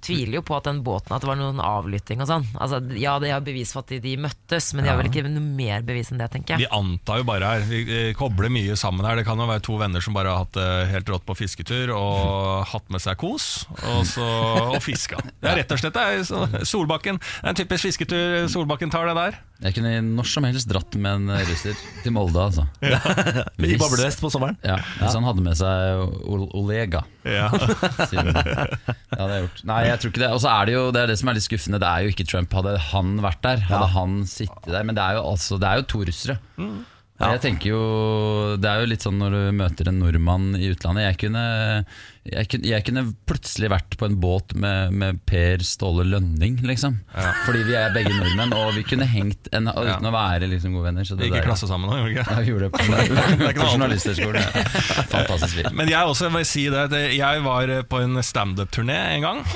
Tviler jo på at den båten At det var noen avlytting og sånn. Altså, ja, de har bevis for at de, de møttes, men de har vel ikke noe mer bevis enn det, tenker jeg. Vi antar jo bare her. Vi eh, kobler mye sammen her. Det kan jo være to venner som bare har hatt det helt rått på fisketur og hatt med seg kos, og så og fiska. Det er rett og slett det Solbakken. Det er en typisk fisketur Solbakken tar det der. Jeg kunne når som helst dratt med en russer til Molde, altså. I boblevest på sommeren? Ja, hvis han hadde med seg Ol Olega. Ja. Siden, ja, det har gjort. Nei, jeg tror ikke det. Og så er det jo det, er det som er litt skuffende. Det er jo ikke Trump. Hadde han vært der, hadde han sittet der. Men det er jo, altså, det er jo to russere. Jeg tenker jo Det er jo litt sånn når du møter en nordmann i utlandet. Jeg kunne, jeg kunne, jeg kunne plutselig vært på en båt med, med Per Ståle Lønning, liksom. Fordi vi er begge nordmenn, og vi kunne hengt en, uten å være liksom gode venner. Så det gikk i klasse sammen òg, gjorde vi ikke? Ja, gjorde det på, på journalisterskolen. Ja. Fantastisk fint. Men jeg også vil si det, at jeg var på en standup-turné en gang.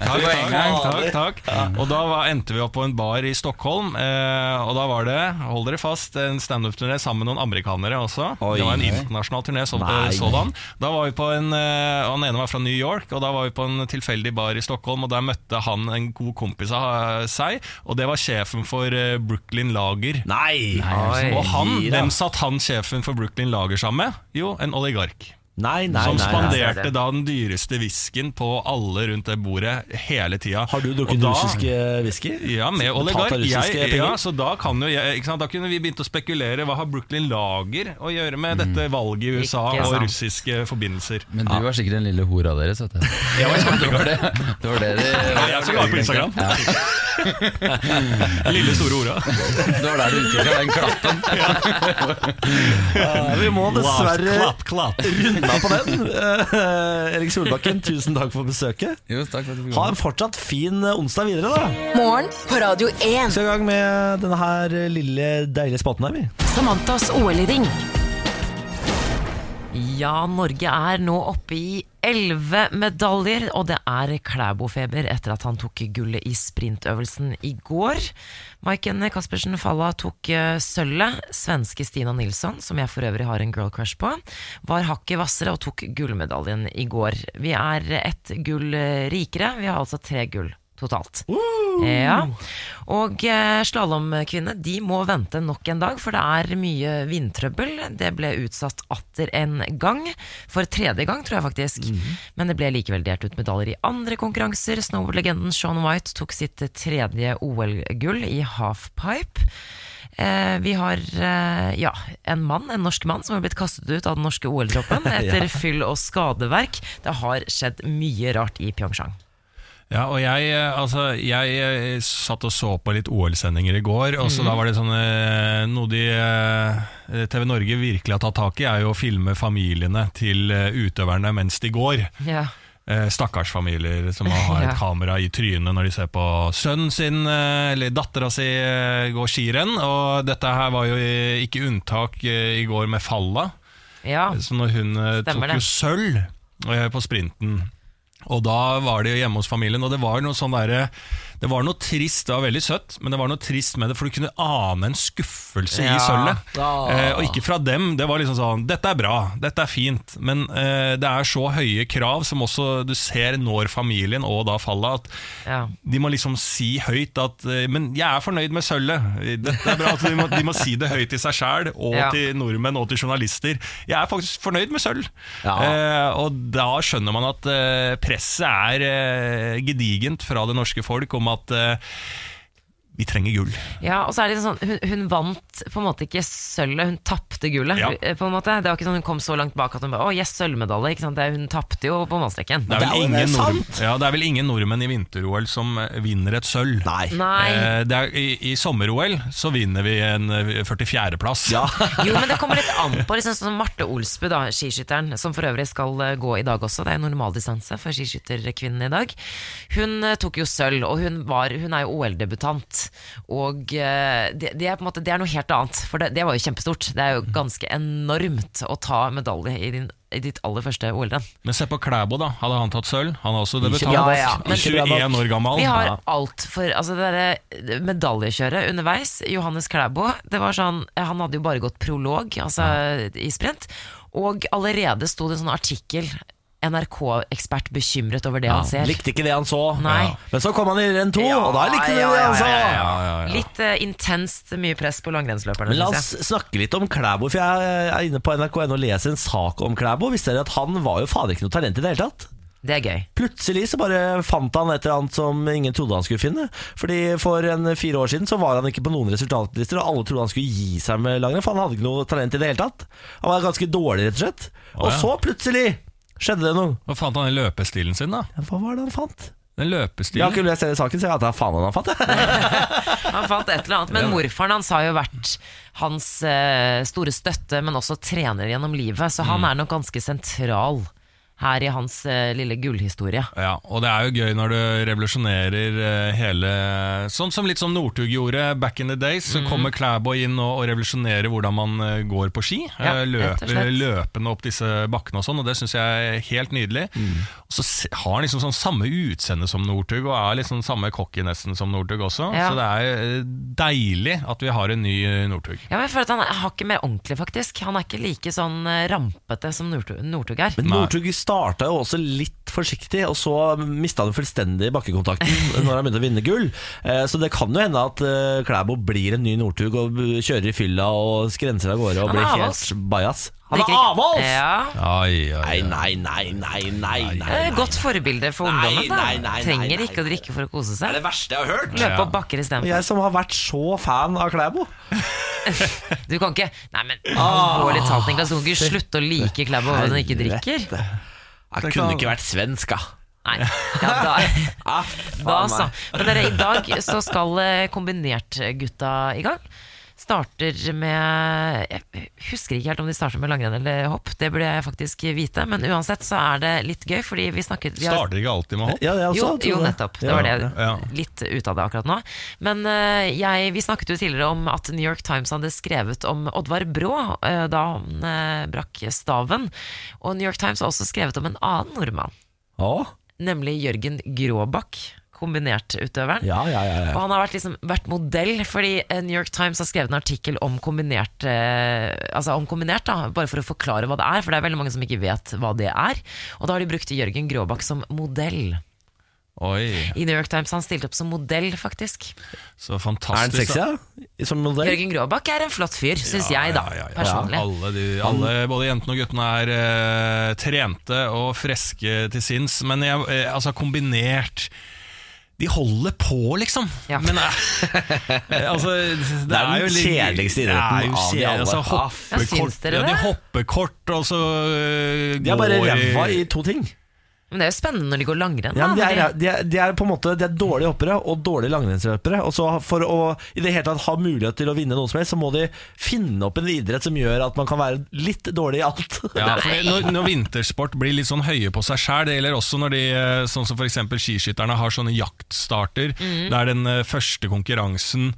Takk, takk, takk, takk. Og da var, endte vi opp på en bar i Stockholm, eh, og da var det, hold dere fast, en standup-turné sammen med noen amerikanere også. Oi. Det var en internasjonal turné så, Nei. sådan. Da var vi på en, eh, Han ene var fra New York, og da var vi på en tilfeldig bar i Stockholm, og der møtte han en god kompis av seg, og det var sjefen for eh, Brooklyn Lager. Nei! Oi. Og han, hvem satt han sjefen for Brooklyn Lager sammen med? Jo, en oligark. Nei, nei, som nei, nei. spanderte nei. da den dyreste whiskyen på alle rundt det bordet hele tida. Har du drukket Og russisk eh, whisky? Ja, med oligark. russiske Jeg, ja, så da, kan jo jeg, ikke sant? da kunne vi begynt å spekulere. Hva har Brooklyn Lager å gjøre med dette valget i USA Ikke og russiske forbindelser? Men du var sikkert den lille hora deres, vet du. Det var det, det, var det de Jeg som var på Instagram. Lille store hora. Det var der du utvikla den klappen. Ja, vi må dessverre Klapp, klapp. runde av på den. Eh, Erik Solbakken, tusen takk for besøket. Jo, takk for at du fikk Ha en fortsatt fin eh, onsdag videre, da. Morgen på Radio 1. Vi skal i gang med denne her lille deilige spalten her, vi. Samantas OL-ring. Ja, Norge er nå oppe i elleve medaljer, og det er Klæbo-feber etter at han tok gullet i sprintøvelsen i går. Maiken Caspersen Falla tok eh, sølvet. Svenske Stina Nilsson, som jeg for øvrig har en girl crush på, var hakket hvassere og tok gullmedaljen i går. Vi er ett gull eh, rikere, vi har altså tre gull totalt. Ja. Og eh, de må vente nok en dag, for det er mye vindtrøbbel. Det ble utsatt atter en gang, for tredje gang, tror jeg faktisk. Men det ble likevel delt ut medaljer i andre konkurranser. Snowboardlegenden Sean White tok sitt tredje OL-gull i halfpipe. Eh, vi har eh, ja, en mann, en norsk mann som har blitt kastet ut av den norske OL-troppen etter fyll og skadeverk. Det har skjedd mye rart i Pyeongchang. Ja, og jeg, eh, altså, jeg eh, satt og så på litt OL-sendinger i går, og så da var det sånn eh, Noe de TV Norge virkelig har tatt tak i, er jo å filme familiene til utøverne mens de går. Ja. Stakkars familier som har et kamera i trynet når de ser på sønnen sin eller dattera si gå skirenn. Og dette her var jo ikke unntak i går med Falla. ja. Så når hun Stemmer tok jo sølv på sprinten Og da var jo hjemme hos familien Og det var noe sånn der Det var noe trist, det var veldig søtt Men det var noe trist med det For du kunne ane en skuffelse Ja. i sølvet eh, Og ikke fra dem. Det var liksom sånn, dette er bra, dette er fint. Men eh, det er så høye krav Som også du ser når familien Og da fallet At Ja. de må liksom si høyt at eh, Men jeg er fornøyd med sølvet. Dette er bra. At de, må, de må si det høyt til seg selv Og Ja. til nordmenn og til journalister. Jeg er faktisk fornøyd med sølv. Eh, Og da skjønner man at eh, presset er eh, gedigent Fra det norske folk Om at eh, vi trenger gull Ja, og så er det sånn hun, hun vant på en måte ikke sølvet, hun tapte gullet. Ja. eh, På en måte. Det var ikke sånn hun kom så langt bak at hun bare Å, yes, sølvmedalje. Ikke sant? Det, hun tapte jo på målstreken. det ja, det er vel ingen nordmenn i vinter-OL som eh, vinner et sølv Nei. Nei. Eh, det er, I i sommer-OL så vinner vi en eh, 44.-plass Ja. Jo, men det kommer litt an på. Liksom, sånn Marte Olsbu, da, skiskytteren, som for øvrig skal eh, gå i dag også. Det er normaldistanse for skiskytterkvinnen i dag. Hun eh, tok jo sølv, og hun, var, hun er jo OL-debutant. Og eh, det, det, er på en måte, det er noe helt annet, for det, det var jo kjempestort. Det er jo ganske enormt å ta medalje i, din, i ditt aller første OL-renn. Men se på Klæbo da, hadde han tatt sølv? Han er også debutant bra Ja, ja, men- 21 år gammel. Vi har alt for altså det derre medaljekjøret underveis. Johannes Klæbo, det var sånn, han hadde jo bare gått prolog altså, i sprint. Og allerede sto det en sånn artikkel NRK-ekspert bekymret over det han ser. Likte ikke det han så. Nei. Men så kom han i renn to, og da likte han ja, det han så. ja, ja, ja, ja. Litt uh, intenst mye press på langrennsløperne. La oss snakke litt om Klæbo, for jeg er inne på NRK.no og leser en sak om Klæbo. Visste dere at han var jo fader ikke noe talent i det hele tatt? Det er gøy. Plutselig så bare fant han et eller annet som ingen trodde han skulle finne. Fordi For en fire år siden så var han ikke på noen resultatlister, og alle trodde han skulle gi seg med langrenn, for han hadde ikke noe talent i det hele tatt. Han var ganske dårlig, rett og slett. Og ja. så plutselig skjedde det noe. Hva fant han i løpestilen sin da? Ja, Hva var det han fant? Den løpestilen. Jeg har ikke lest hele saken, så jeg vet da faen han fant det. Han fant et eller annet. Men morfaren hans har jo vært hans eh, store støtte, men også trener gjennom livet, så Mm. han er nok ganske sentral her i hans eh, lille gullhistorie. Ja, og det er jo gøy når du revolusjonerer eh, hele Sånn som litt som Northug gjorde back in the days. Så kommer Klæbo inn og, og revolusjonerer hvordan man eh, går på ski. Ja, Eh, rett og løper slett. løpende opp disse bakkene og sånn, og det syns jeg er helt nydelig. Og så se- har han liksom sånn samme utseende som Northug, og er liksom samme cocky nesten som Northug også. Ja. Så det er eh, deilig at vi har en ny eh, Northug. Ja, men jeg føler at Han er hakket mer ordentlig, faktisk. Han er ikke like sånn eh, rampete som Northug Northug er. Men. Northug starta jo også litt forsiktig, og så mista han fullstendig bakkekontakten når han begynte å vinne gull. Eh, Så det kan jo hende at eh, Klæbo blir en ny Northug og kjører i fylla og skrenser av gårde og blir helt bajas. Han er avholds! Ja. Nei, nei, nei, nei, nei, godt forbilde for ungdommen. da Trenger ikke å drikke for å kose seg. Det er det verste jeg har hørt. Løpe opp bakker istedenfor. jeg som har vært så fan av Klæbo. Du kan ikke Nei, men alvorlig talt, Niklas, du kan ikke slutte å like Klæbo når du ikke drikker. Jeg kunne ikke vært svensk, da. Nei, ja, da, Ah, da så. Men dere, i dag så skal kombinert kombinertgutta i gang. Starter med Jeg husker ikke helt om de starter med langrenn eller hopp, det burde jeg faktisk vite. Men uansett så er det litt gøy, fordi vi snakket vi har- Starter ikke alltid med hopp? Ja, også jo, jo, nettopp. Det var det. ja. Litt ut av det akkurat nå. Men eh, jeg, vi snakket jo tidligere om at New York Times hadde skrevet om Oddvar Brå eh, da han eh, brakk staven. Og New York Times har også skrevet om en annen nordmann, Ja. nemlig Jørgen Gråbakk, kombinertutøveren. ja, ja, ja, Og han har vært, liksom, vært modell, fordi eh, New York Times har skrevet en artikkel om kombinert, eh, altså om kombinert da, bare for å forklare hva det er, for det er veldig mange som ikke vet hva det er. Og da har de brukt Jørgen Gråbakk som modell. Oi, I New York Times han stilte opp som modell, faktisk. så Er han sexy, da? Som modell? Jørgen Gråbakk er en flott fyr, syns jeg, da. Ja, ja, ja. Personlig. Alle, de, alle, både jentene og guttene er eh, trente og friske til sinns, men jeg, eh, altså kombinert De holder på, liksom. Ja. Men nei, altså, det, Det er den jo litt- kjedeligste idretten av de alle. Altså, Ja, Ja, hoppekort, dere ja, de det? hopper kort, og så eh, De er bare går ræva i to ting. Men det er jo spennende når de går langrenn. Ja, de, er, de, er, de er på en måte De er dårlige hoppere og dårlige langrennsløpere. Og så For å i det hele tatt ha mulighet til å vinne noe som helst, så må de finne opp en idrett som gjør at man kan være litt dårlig i alt. Ja, for når, når vintersport blir litt sånn høye på seg sjæl, det gjelder også når de, eh, sånn som f.eks. skiskytterne har sånne jaktstarter, der den eh, første konkurransen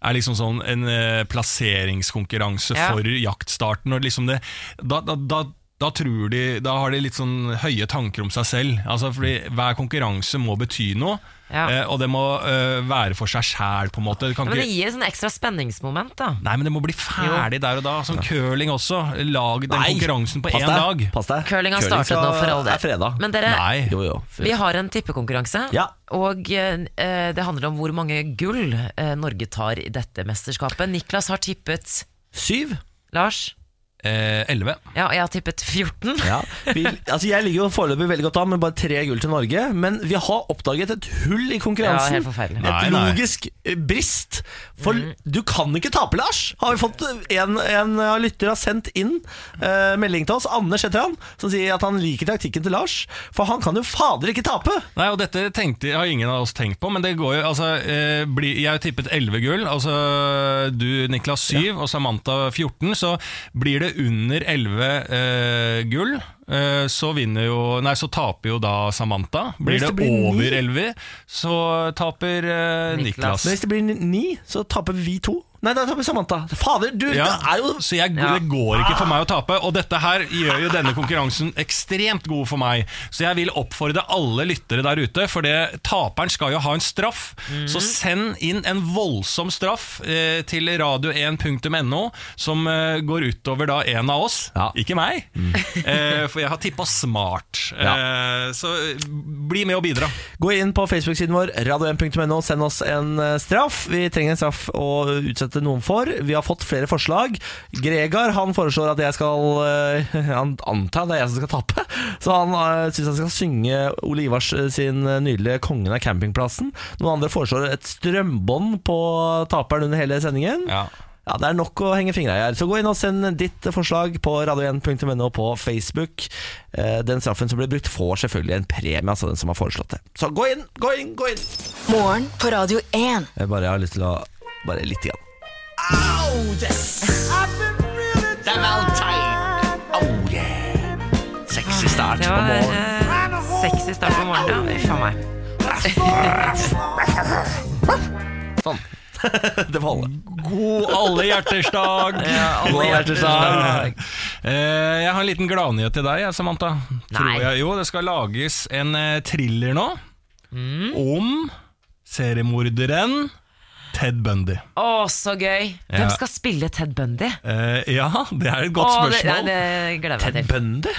er liksom sånn en eh, plasseringskonkurranse Ja. for jaktstarten. Og liksom det, da, da, da, da tror de Da har de litt sånn høye tanker om seg selv. Altså fordi Hver konkurranse må bety noe, Ja. eh, og det må eh, være for seg sjæl. Det Men det gir et sånn ekstra spenningsmoment, da. Nei, men det må bli ferdig der og da. Som curling også. Lag den Nei, konkurransen på pass én deg, dag. Pass deg. Curling har startet skal- nå for all del. fredag. Men dere, Nei. Jo, jo. vi har en tippekonkurranse. Ja. Og eh, det handler om hvor mange gull eh, Norge tar i dette mesterskapet. Niklas har tippet Syv. Lars. Eh, 11. Ja, og jeg har tippet 14. Ja. Vi, altså jeg ligger jo foreløpig veldig godt an med bare tre gull til Norge, men vi har oppdaget et hull i konkurransen. Ja, helt forferdelig. Et nei. logisk nei. brist. For Mm. du kan ikke tape, Lars! Har vi fått En, en av lytter har sendt inn uh, melding til oss, Anders heter han, som sier at han liker taktikken til Lars. For han kan jo fader ikke tape! Nei, og dette tenkte, har ingen av oss tenkt på, men det går jo altså, eh, bli, Jeg har tippet 11 gull, altså du Niklas 7 og Samantha 14, så blir det under 11 eh, gull. eh, Så vinner jo Nei, så taper jo da Samantha. Blir hvis det, det blir ni- over 11, så taper eh, Niklas. Niklas. Men hvis det blir ni, så taper vi to. Nei, da taper Samantha. Fader, du, Ja, det er jo så jeg, Ja. det går ikke for meg å tape, og dette her gjør jo denne konkurransen ekstremt god for meg. Så jeg vil oppfordre alle lyttere der ute, for det, taperen skal jo ha en straff. Så send inn en voldsom straff eh, til radio1.no, som eh, går utover da en av oss, Ja. ikke meg. Eh, for jeg har tippa smart. Eh, så bli med og bidra. Gå inn på Facebook-siden vår, radio1.no, send oss en eh, straff. Vi trenger en straff å utsette noen for. Vi har fått flere forslag. Gregar han foreslår at jeg skal eh, Han antar det er jeg som skal tape. Så han uh, syns han skal synge Ole Ivars eh, sin nydelige 'Kongen av campingplassen'. Noen andre foreslår et strømbånd på taperen under hele sendingen. Ja. Ja, Det er nok å henge fingra i her. Så gå inn og send ditt forslag på radio1.no på Facebook. Eh, Den straffen som blir brukt, får selvfølgelig en premie, altså den som har foreslått det. Så gå inn, gå inn, gå inn! Morgen på Radio 1. Jeg bare har lyst til å Bare lite grann. Oh, yes! Det er valentine! Oh, yeah! Sexy start på morgenen. eh, sexy start på morgenen. Ja, Uff a meg. Sånn. det var alle. God alle hjerters dag! Ja, alle hjerters dag. Eh, jeg har en liten gladnyhet til deg, Samantha. Tror jeg. Jo, det skal lages en eh, thriller nå Mm. om seriemorderen Ted Bundy. Å, så gøy. Ja. Hvem skal spille Ted Bundy? Eh, ja, det er et godt Å, det, spørsmål. det gleder jeg meg til. Bundy?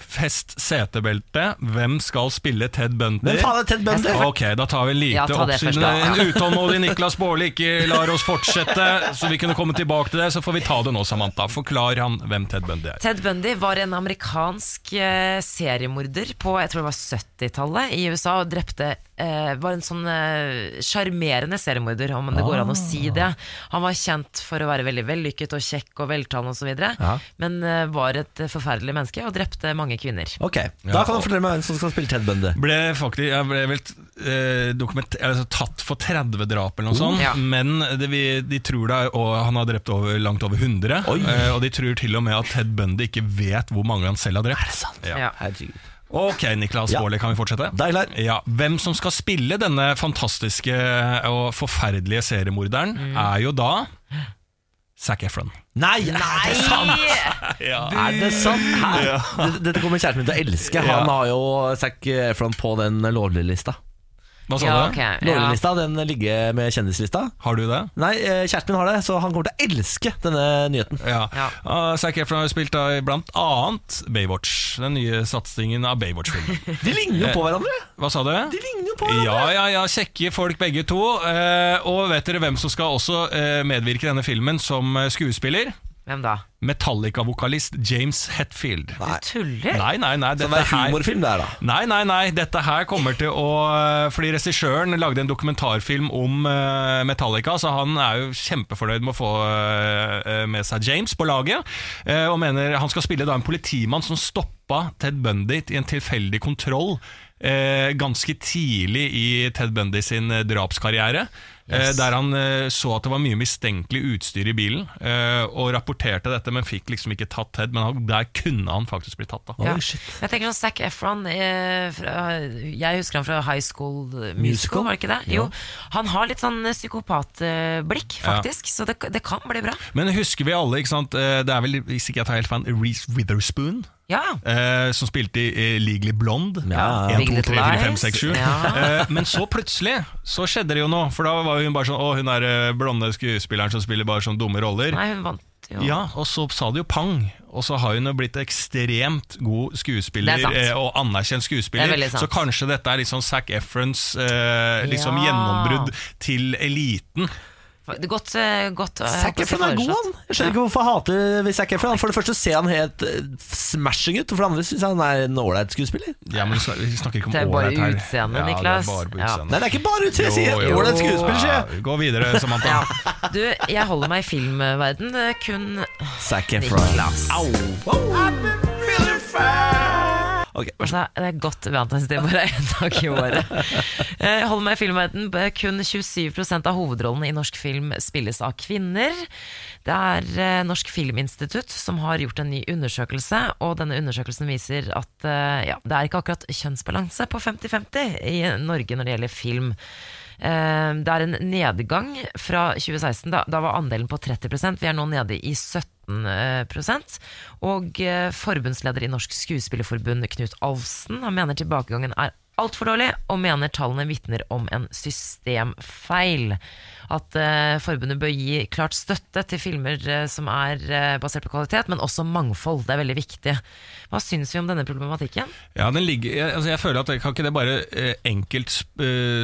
Fest setebelte. Hvem skal spille Ted Bundy? Hvem faen er Ted Bundy? Ok, da tar vi lite Ja, oppsyn. En utålmodig Niklas Baarli ikke lar oss fortsette, så vi kunne komme tilbake til det. Så får vi ta det nå, Samantha. Forklar han hvem Ted Bundy er. Ted Bundy var en amerikansk eh, seriemorder på jeg tror det var 70-tallet i USA og drepte eh, Var en sånn eh, seriemorder, om det går an å si det. Han var kjent for å være veldig vellykket og kjekk og veltalende osv., Ja. men eh, var et eh, forferdelig menneske og drepte mange kvinner. Ok, Da kan du fortelle meg hvem som skal spille Ted Bundy. Ble faktisk, jeg ble vel eh, dokument- altså, tatt for 30 drap eller noe sånt, Ja. men det, vi, de tror det er, og han har drept over, langt over 100. Oi. eh, og de tror til og med at Ted Bundy ikke vet hvor mange han selv har drept. Er det sant? Ja. Ja. Herregud. Ok, Niklas Ja. Baarli, kan vi fortsette? Da er. Ja, Hvem som skal spille denne fantastiske og forferdelige seriemorderen, er jo da Zac Efron. Nei, er det sant? Er det sant? Her. Dette- kommer kjæresten min til å elske. Han har jo Zac Efron på den lovlig-lista. Hva sa Ja, du? ok, ja. Lovlig-lista, Den ligger med kjendislista. Har du det? Nei, eh, kjæresten min har det, så han kommer til å elske denne nyheten. Ja. Ja. Uh, Zac Efron har spilt av blant annet Baywatch. Den nye satsingen av Baywatch-filmen. De ligner jo på hverandre! Hva sa du? De ligner jo på hverandre Ja, ja, ja, kjekke folk begge to. Uh, og vet dere hvem som skal også uh, medvirke i denne filmen som eh, skuespiller? Hvem da? Metallica-vokalist James Hetfield. Du tuller? Nei, nei, nei. Så det er humorfilm det er da. nei, nei, nei. Dette her kommer til å eh, Fordi regissøren lagde en dokumentarfilm om eh, Metallica, så han er jo kjempefornøyd med å få eh, med seg James på laget. eh, og mener han skal spille da en politimann som stoppa Ted Bundy i en tilfeldig kontroll. Eh, ganske tidlig i Ted Bundy sin drapskarriere. Eh, der han eh, så at det var mye mistenkelig utstyr i bilen, eh, og rapporterte dette, men fikk liksom ikke tatt Ted. Men der kunne han faktisk bli tatt. da Ja. Jeg tenker sånn Zac Efron eh, Jeg husker han fra High School Musical, Musical? var det ikke det? Jo, Han har litt sånn psykopatblikk, faktisk, så det, det kan bli bra. Men husker vi alle, ikke sant? Det er vel, hvis ikke jeg tar helt feil, Reece Witherspoon? Ja. Eh, som spilte i eh, Legally Blonde. Ja, 1, 2, Little 3, 4, 5, 6, 7. Ja. Eh, men så plutselig så skjedde det jo noe. For da var hun bare sånn Å, hun er eh, blonde skuespilleren som spiller bare sånne dumme roller. Nei, hun vant jo. Ja, og så sa det jo pang. Og så har hun jo blitt ekstremt god skuespiller er eh, og anerkjent skuespiller. er. Så kanskje dette er sånn Zac Efrons eh, liksom gjennombrudd til eliten. Det er Godt, eh, godt eh, Zac Efron er god, han. Jeg skjønner ikke hvorfor jeg hater vi Zac Efron. For det første ser han helt eh, smashing ut, og for det andre syns jeg han er en ålreit skuespiller. Ja, men Vi snakker ikke om Det er bare ålreit her. utseendet, Ja, det er Niklas. bare på Ja. Nei, det er ikke bare utseendet, jeg sier ålreit skuespiller, sier jeg. Ja, Gå videre, Samantha. Ja. Du, jeg holder meg i filmverden. Det er kun Zac Efron. Niklas. Au. Ok, Okay, altså, det er godt valentinsdag bare én dag i året. Eh, Jeg holder meg i filmverdenen. Kun 27 av hovedrollene i norsk film spilles av kvinner. Det er eh, Norsk Filminstitutt som har gjort en ny undersøkelse, og denne undersøkelsen viser at eh, ja, det er ikke akkurat kjønnsbalanse på 50-50 i Norge når det gjelder film. Det er en nedgang fra 2016. Da, da var andelen på 30 Vi er nå nede i 70 18 eh, Og eh, forbundsleder i Norsk Skuespillerforbund, Knut Alfsen, han mener tilbakegangen er altfor dårlig, og mener tallene vitner om en systemfeil. At eh, forbundet bør gi klart støtte til filmer som er basert på kvalitet, men også mangfold. Det er veldig viktig. Hva syns vi om denne problematikken? Ja, ligger, jeg, altså, jeg, føler at Kan ikke det bare enkelt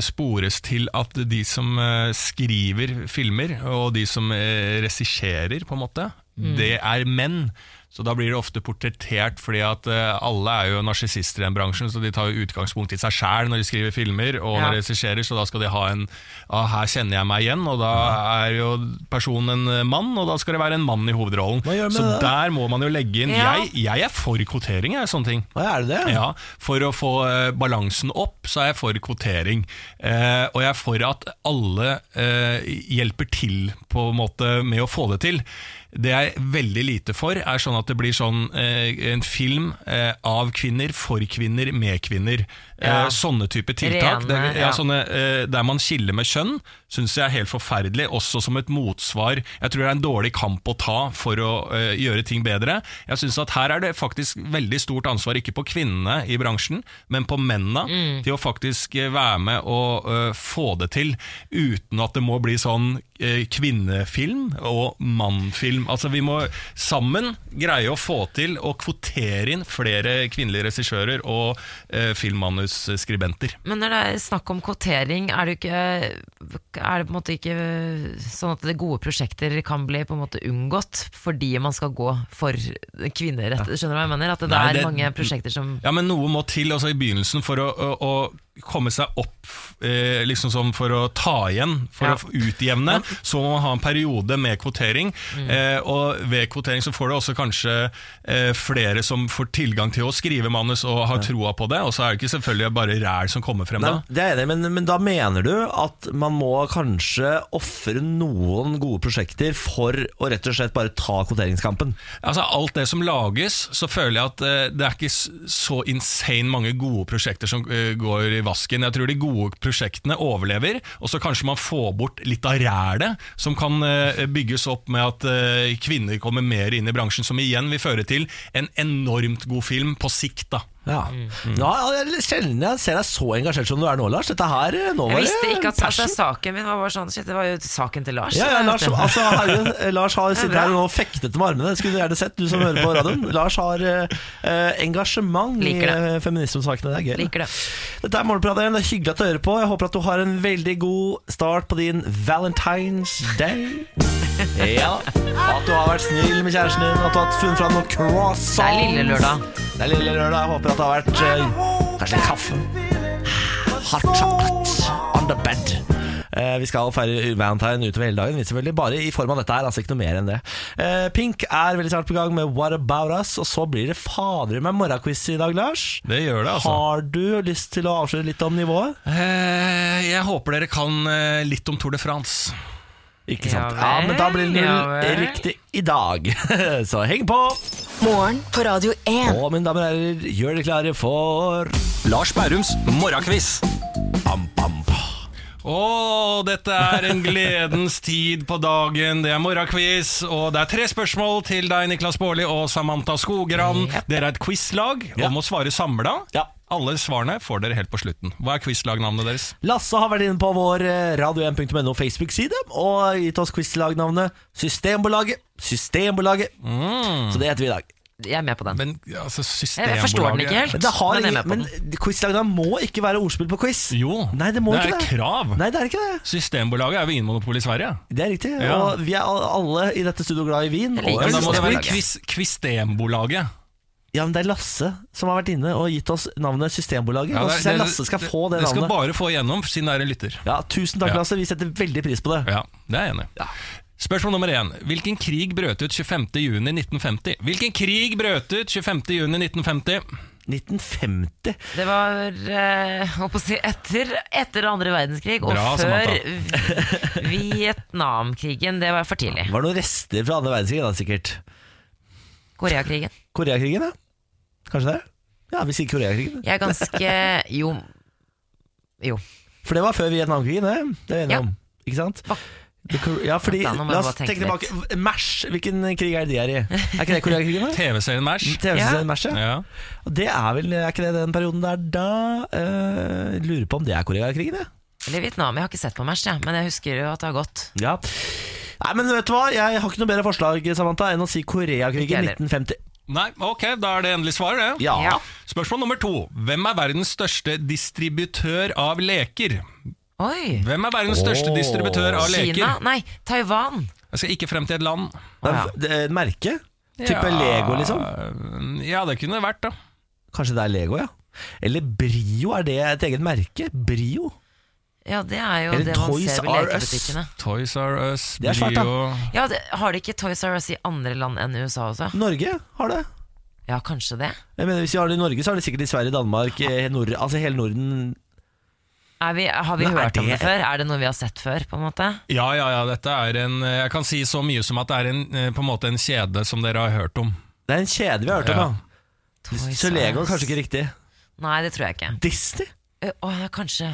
spores til at de som skriver filmer, og de som regisserer, på en måte, det er menn. Så da blir det ofte portrettert, fordi at eh, alle er jo narsissister i den bransjen, så de tar jo utgangspunkt i seg sjæl når de skriver filmer og Ja. når de regisserer, så da skal de ha en ah, 'her kjenner jeg meg igjen', og da er jo personen en mann, og da skal det være en mann i hovedrollen. Så det? der må man jo legge inn Ja. jeg, jeg er for kvotering, jeg, sånne ting. Hva er det det? Ja, For å få eh, balansen opp, så er jeg for kvotering. Eh, og jeg er for at alle eh, hjelper til på en måte med å få det til. Det jeg er veldig lite for, er sånn at det blir sånn eh, en film eh, av kvinner, for kvinner, med kvinner. Ja. Eh, sånne type tiltak. Rene, det, ja, ja. sånne, eh, der man skiller med kjønn, syns jeg er helt forferdelig. Også som et motsvar. Jeg tror det er en dårlig kamp å ta for å uh, gjøre ting bedre. Jeg synes at Her er det faktisk veldig stort ansvar, ikke på kvinnene i bransjen, men på mennene, Mm. til å faktisk eh, være med og uh, få det til, uten at det må bli sånn uh, kvinnefilm og mannfilm. Altså Vi må sammen greie å få til å kvotere inn flere kvinnelige regissører og filmmanusskribenter. Men når det er snakk om kvotering, er det, ikke, er det på en måte ikke sånn at det gode prosjekter kan bli på en måte unngått fordi man skal gå for kvinnerett? Skjønner du hva jeg mener? At det, Nei, er mange prosjekter som Ja, men noe må til altså i begynnelsen for å, å, å komme seg opp, eh, liksom sånn for å ta igjen, for Ja. å utjevne. Så må man ha en periode med kvotering, eh, og ved kvotering så får du også kanskje eh, flere som får tilgang til å skrive manus og har troa på det, og så er det ikke selvfølgelig bare ræl som kommer frem Nei, da. det er det, men, men da mener du at man må kanskje ofre noen gode prosjekter for å rett og slett bare ta kvoteringskampen? Altså Alt det som lages, så føler jeg at eh, det er ikke så insane mange gode prosjekter som eh, går i vasken. Jeg tror de gode prosjektene overlever, og så kanskje man får bort litt av rælet som kan eh, bygges opp med at eh, kvinner kommer mer inn i bransjen, som igjen vil føre til en enormt god film på sikt. da Ja. Mm. Ja, det er sjelden jeg ser deg så engasjert som du er nå, Lars. Dette her, nå var Jeg visste ikke at altså, saken min var bare sånn Shit, det var jo saken til Lars. Ja, ja, Lars, altså, herregud, eh, Lars har sittet her og fektet med armene. Det skulle du gjerne sett, du som hører på radioen. Lars har eh, eh, engasjement i eh, feminismesakene. Det er gøy. det. Liker det. Dette er Morgenpraten. Det er hyggelig at du hører på. Jeg håper at du har en veldig god start på din Valentine's Day. Ja. At du har vært snill med kjæresten din, at du har funnet fram noen croissants. Det er lille lørdag. Det er lille lørdag. Jeg håper at det har vært eh, kanskje en kaffe. Hot chocolate on the bed. Eh, vi skal feire Valentine utover hele dagen, selvfølgelig bare i form av dette her. Altså ikke noe mer enn det. Eh, Pink er veldig snart på gang med What About Us, og så blir det fader meg morgenquiz i dag, Lars. Det gjør det, altså. Har du lyst til å avsløre litt om nivået? Eh, jeg håper dere kan eh, litt om Tour de France. Ikke sant? Ja, men da blir det null riktig i dag. Så heng på! Morgen på Radio 1. Og mine damer og herrer, gjør dere klare for Lars Bærums morgenkviss. Bam, bam, bam. Å, dette er en gledens tid på dagen. Det er morgenquiz, og det er tre spørsmål til deg, Niklas Baarli og Samantha Skogran. Dere er et quizlag Ja. og må svare samla. Ja. Alle svarene får dere helt på slutten. Hva er quizlagnavnet deres? Lasse har vært inne på vår eh, radio1.no Facebook-side og gitt oss quizlagnavnet Systembolaget. Systembolaget. Så det heter vi i dag. Jeg er med på den. Men altså, Jeg, jeg forstår den ikke helt, Men, det har men er ingen, men quizlagene må ikke være ordspill på quiz. Jo, Nei, det må er ikke et det. krav. Nei, det er ikke det. Systembolaget er Vinmonopol i Sverige. Det er riktig. Ja. Og vi er alle i dette studio glad i vin. Og Men da må det være quiz, ja, men det er Lasse som har vært inne og gitt oss navnet Systembolaget. Ja, det- det- Lasse skal det- få det Det skal bare få igjennom, siden det er en lytter. Ja, Tusen takk, Ja. Lasse. Vi setter veldig pris på det. Ja, det er jeg enig i. Ja. Spørsmål nummer én. Hvilken krig brøt ut 25.6.1950? Hvilken krig brøt ut 25.6.1950? 1950. Det var eh, å si, etter, etter andre verdenskrig og Bra, før Vietnamkrigen. Det var for tidlig. Var det noen rester fra andre verdenskrig, da, sikkert? Koreakrigen. Koreakrigen, ja? Kanskje det? Ja, vi sier Koreakrigen. Jeg er ganske Jo. Jo. For det var før Vietnamkrigen, det. Det er vi enige Ja. om. Ikke sant? Hva? Ja, fordi, La oss tenke tenke tilbake. MASH, hvilken krig er det de er i? Er ikke det Koreakrigen? TV-serien MASH. TV-serien MASH, ja. Ja. Og det er vel Er ikke det den perioden der da? Uh, lurer på om det er Koreakrigen, jeg. Eller Vietnam. Jeg har ikke sett på Mash, ja, men jeg husker jo at det har gått. Ja. Nei, men vet du hva? Jeg har ikke noe bedre forslag Samantha enn å si Koreakrigen 1950. Nei, ok, da er det endelig svar, det. Ja. Ja. Spørsmål nummer to. Hvem er verdens største distributør av leker? Oi! Hvem er verdens største Åh. distributør av leker? Kina? Nei, Taiwan. Jeg skal ikke frem til et land. Det ja. er- det er et merke. Type Lego, liksom? Ja, det kunne det vært, da. Kanskje det er Lego, ja. Eller Brio, er det et eget merke? Brio? Ja, det er jo Eller det man Toys ser ved R Us. lekebutikkene. Toys R Us, Det er svært, da. Brio Ja, det, Har de ikke Toys R Us i andre land enn USA også? Norge har det. Ja, kanskje det. Jeg mener, Hvis vi har det i Norge, så har de sikkert i Sverige, Danmark, eh, Nord altså hele Norden. Er vi, har vi Men er hørt om det- det før? Er det noe vi har sett før? på en måte? Ja, ja, ja, dette er en Jeg kan si så mye som at det er en, eh, på en måte en kjede som dere har hørt om. Det er en kjede vi har hørt om, Ja. Så Lego er kanskje ikke riktig. Nei, det tror jeg ikke. Disney? Ø, Å kanskje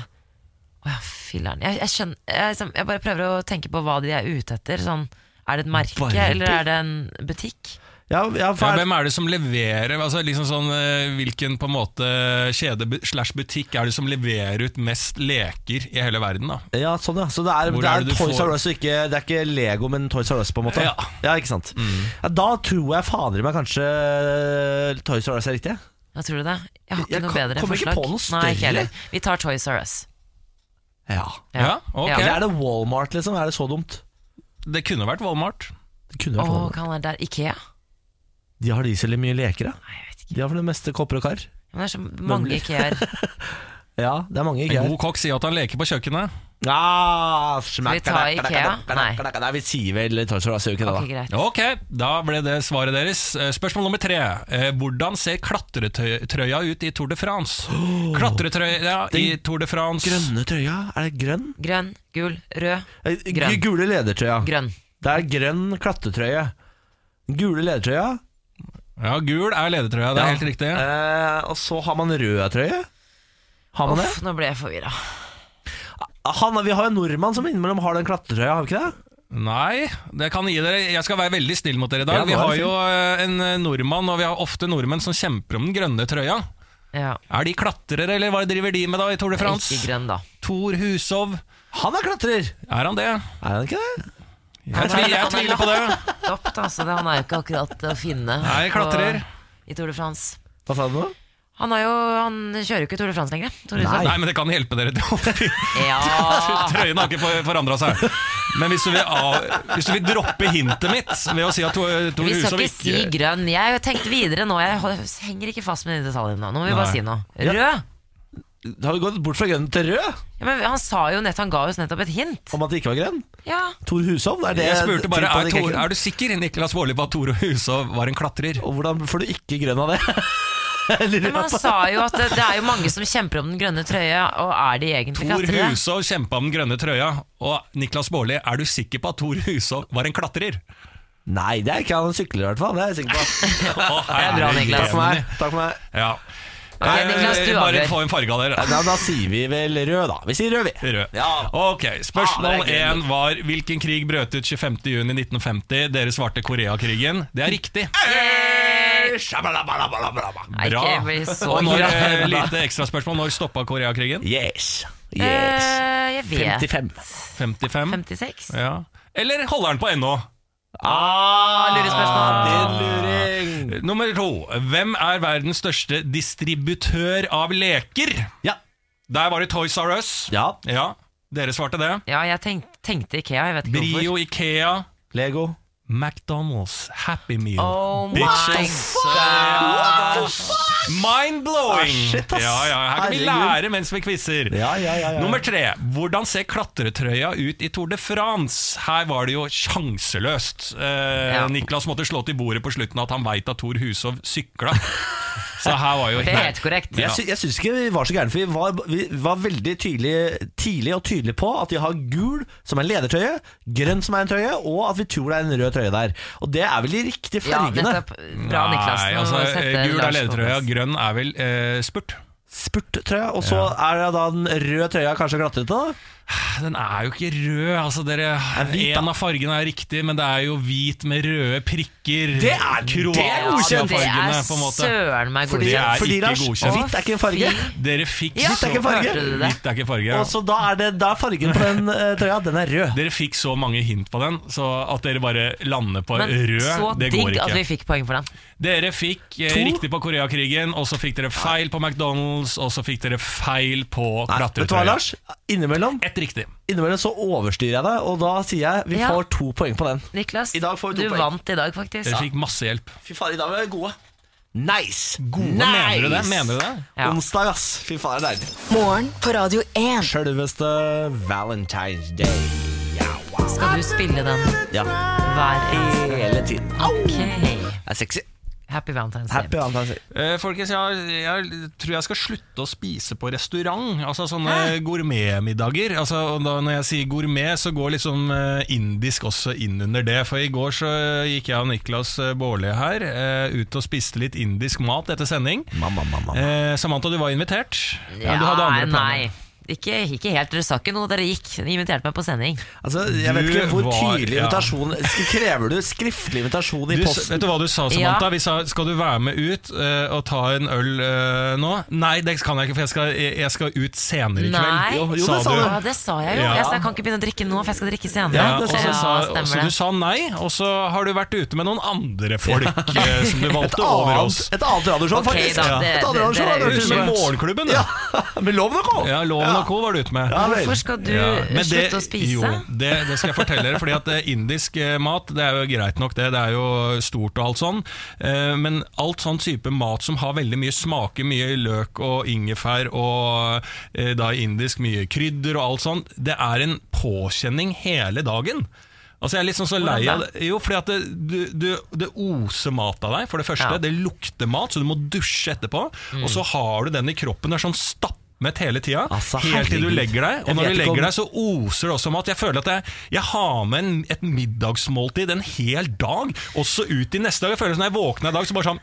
Å ja, filler'n. Jeg, jeg, skjønner- jeg, jeg bare prøver å tenke på hva de er ute etter. Sånn, er det et merke, Barbie? eller er det en butikk? Ja, ja, for Ja, hvem er det som leverer altså liksom sånn, eh, Hvilken på en måte kjede slash butikk er det som leverer ut mest leker i hele verden? da? ja, sånn ja. Så det er, det er er, det Toys R Us ikke Det er ikke Lego, men Toys R Us, på en måte. Ja. ikke sant ja, Da tror jeg fader i meg kanskje Toys R Us er riktig. Ja, tror du det? Jeg har ikke Jeg noe kan- bedre kommer ikke forslag. på noe Nei, ikke heller. Vi tar Toys R Us. Ja. Ja, ok. Ja. Eller er det Walmart, liksom? Er det så dumt? Det kunne vært Walmart. Det kunne vært Walmart. kan det være der? Ikea? De har de så mye leker, da. De har for det meste kopper og kar. Men det er så mange IKEA-er. Ja, det er mange Ikea En god kokk sier at han leker på kjøkkenet. Ah, Skal vi ta Ikea? Nei. Nei, vi sier vel Toys R Us, gjør vi ikke det? Ok, da? Ok, da ble det svaret deres. Eh, Spørsmål nummer tre. Eh, Hvordan ser klatretrøya ut i Tour de France? Klatretrøya i Tour de France Grønne trøya? Er det grønn? Grønn, gul, rød, Eh, Grønn. Gule ledertrøya. grønn. Det er grønn klatretrøye. Gule ledertrøya. Ja, gul er ledertrøya, det er Ja. helt riktig. Eh, og så har man rød trøye. Har man det? Nå ble jeg forvirra. Han, vi har jo en nordmann som innimellom har den klatretrøya, har vi ikke det? Nei, det kan gi dere Jeg skal være veldig snill mot dere i dag. Ja, vi har jo eh, en eh, nordmann, og vi har ofte nordmenn som kjemper om den grønne trøya. Ja. Er de klatrere, eller hva driver de med da i Tour de France? Ikke grønn, da. Tor Hushov, Han er klatrer! er han det? Er han ikke det? Jeg, tviler, jeg tviler på det. Stopp, altså, han er jo ikke akkurat å finne Nei, klatrer. på- i Tour de France. Hva sa du nå? Han, jo, han kjører jo ikke Tour de France lenger. Hushovd. Nei, men det kan hjelpe dere til å Ja. Trøyen har ikke forandra seg. Men hvis du, vil hvis du vil droppe hintet mitt ved å si at Tor ikke Vi skal ikke si grønn. Jeg har tenkt videre nå. Jeg henger ikke fast med de detaljene nå. Nå må vi bare si noe. Ja. Rød. Har vi gått bort fra grønn til rød? Ja, men han sa jo nett, han ga oss nettopp et hint. Om at det ikke var grønn? Ja. Tor Hushov? Er det Jeg spurte bare er, Tor, er du sikker Niklas Baarli på at Tor Hushov var en klatrer. Og hvordan får du ikke grønn av det? Men han sa jo at det, det er jo mange som kjemper om den grønne trøya, og er de egentlig Tor klatrere? Hushov kjempa om den grønne trøya. Og Niklas Baarli, er du sikker på at Tor Hushov var en klatrer? Nei, det er ikke han sykler i hvert fall. Det er jeg sikker på. Å, Det er bra. Niklas. Takk for meg. Takk for meg. Ja. Ok, Niklas, du Eh, Bare avgjør. få en farge av dere. Ja, da sier vi vel rød, da. Vi sier rød, vi. Rød. Ja. Ok, Spørsmål Ah, det er én var hvilken krig brøt ut 25.6.1950? Dere svarte Koreakrigen. Det er riktig. Nei, Bra. ikke bli så Og når, eh, lite ekstraspørsmål. Når stoppa Koreakrigen? Yes. Yes. Eh, jeg vet. 55. 55? 56? Ja. Eller holder den på ennå? Ah, lurespørsmål. Din luring. Nummer to. Hvem er verdens største distributør av leker? Ja. Der var det Toys R Us. ja. Ja, dere svarte det. Ja, jeg tenk, tenkte Ikea, jeg vet ikke Brio, hvorfor. Ikea, Lego. McDonald's, Happy Meal. Oh my Bitches. Mind-blowing! Ah, shit, ass. ja, ja, her kan vi lære mens vi quizer. Ja, ja, ja, ja. Nummer tre. Hvordan ser klatretrøya ut i Tour de France? Her var det jo sjanseløst. Eh. Niklas måtte slå til bordet på slutten at han veit at Tor Hushov sykla. Så her var jo Det er helt korrekt. Jeg, sy jeg syns ikke vi var så gærne, for vi var, vi var veldig tydelig, tidlig og tydelige på at de har gul som er en ledertrøye, grønn som er en trøye, og at vi tror det er en rød trøye der. Og det er vel de riktige Ja, fargene. Ja, Bra, Niklas. Nei, altså, eh, Gul er ledertrøya, grønn er vel eh, spurt. Spurttrøya, og så er det da den røde trøya kanskje glattete, da? Den er jo ikke rød. Altså, dere, hvit, en av fargene er riktig, men det er jo hvit med røde prikker. Det er- det er Ja, godkjent. det er på en måte. søren meg Fordi, Det er godkjent. fordi ikke Lars, godkjent. hvitt er ikke en farge. Dere fikk Ja, så, ikke farge. Hvitt er ikke farge. Og så da er, det, da er fargen på den uh, trøya, den er rød. Dere fikk så mange hint på den, så at dere bare lander på Men rød, så det går digg at vi fikk poeng for den. Dere fikk eh, To. riktig på Koreakrigen, og så fikk dere feil på McDonald's, og så fikk dere feil på Nei, vet du hva, klatretrøya. Lars? Innimellom Riktig. Innimellom så overstyrer jeg det, og da sier jeg vi Ja. får to poeng på den. Niklas, I dag får vi to du poeng. vant i dag, faktisk. Dere fikk masse hjelp. Fy faen, i dag er vi gode. Nice! Gode, nice. mener du det? Mener du det? Ja. Onsdag, ass. Fy faen, det er deilig. Morgen på Radio 1. Sjølveste Valentine's Day. Ja, wow. Skal du spille den ja. hver eneste hele tiden. Ok. Det er sexy. Happy Valentine's Day. Happy Valentine's Day. Eh, folkens, jeg, jeg tror jeg skal slutte å spise på restaurant. Altså sånne gourmetmiddager. Altså, og da, når jeg sier gourmet, så går liksom eh, indisk også inn under det. For i går så gikk jeg og Niklas eh, Baarli her eh, ut og spiste litt indisk mat etter sending. Mamma, mamma. Eh, Samantha, du var invitert. Ja, du hadde andre planer. nei. Ikke, ikke helt, dere sa ikke noe. Dere gikk. Dere inviterte meg på sending. Altså, jeg vet ikke hvor var- tydelig ja. invitasjon Krever du skriftlig invitasjon i Du, posten? vet du hva du sa, Samantha? Ja. Vi sa skal du være med ut uh, og ta en øl uh, nå? Nei, det kan jeg ikke, for jeg skal, jeg, jeg skal ut senere i kveld. Nei. Jo, jo, sa det sa du. Ja, det sa jeg jo. Ja. Jeg, sa, jeg kan ikke begynne å drikke nå, for jeg skal drikke senere. Ja, det sa så, du. sa, ja, så du sa nei, og så har du vært ute med noen andre folk eh, som du valgte over oss. et annet radioshow, okay, faktisk. da, det- et annet radioshow med. Morgenklubben. Ja, med Loven og Co. Ja, og var du ute med. Ja. Hvorfor skal du slutte å spise? Jo, det, det skal jeg fortelle dere. Fordi at eh, indisk eh, mat Det er jo greit nok, det. Det er jo stort og alt sånn. Eh, Men alt sånn type mat som har veldig mye smaker, mye løk og ingefær og da indisk mye krydder og alt sånn, det er en påkjenning hele dagen. Altså Jeg er litt sånn så lei av det. Jo, fordi at det, du, du, det oser mat av deg, for det første. Ja. Det lukter mat, så du må dusje etterpå. Og så har du den i kroppen. Det er sånn stappmet hele tida. Altså, helt til du legger deg. Og når du legger deg, så oser det også mat. Jeg føler at jeg, jeg har med en, et middagsmåltid en hel dag, også ut i neste dag. Jeg føler at Når jeg våkner i dag, så bare sånn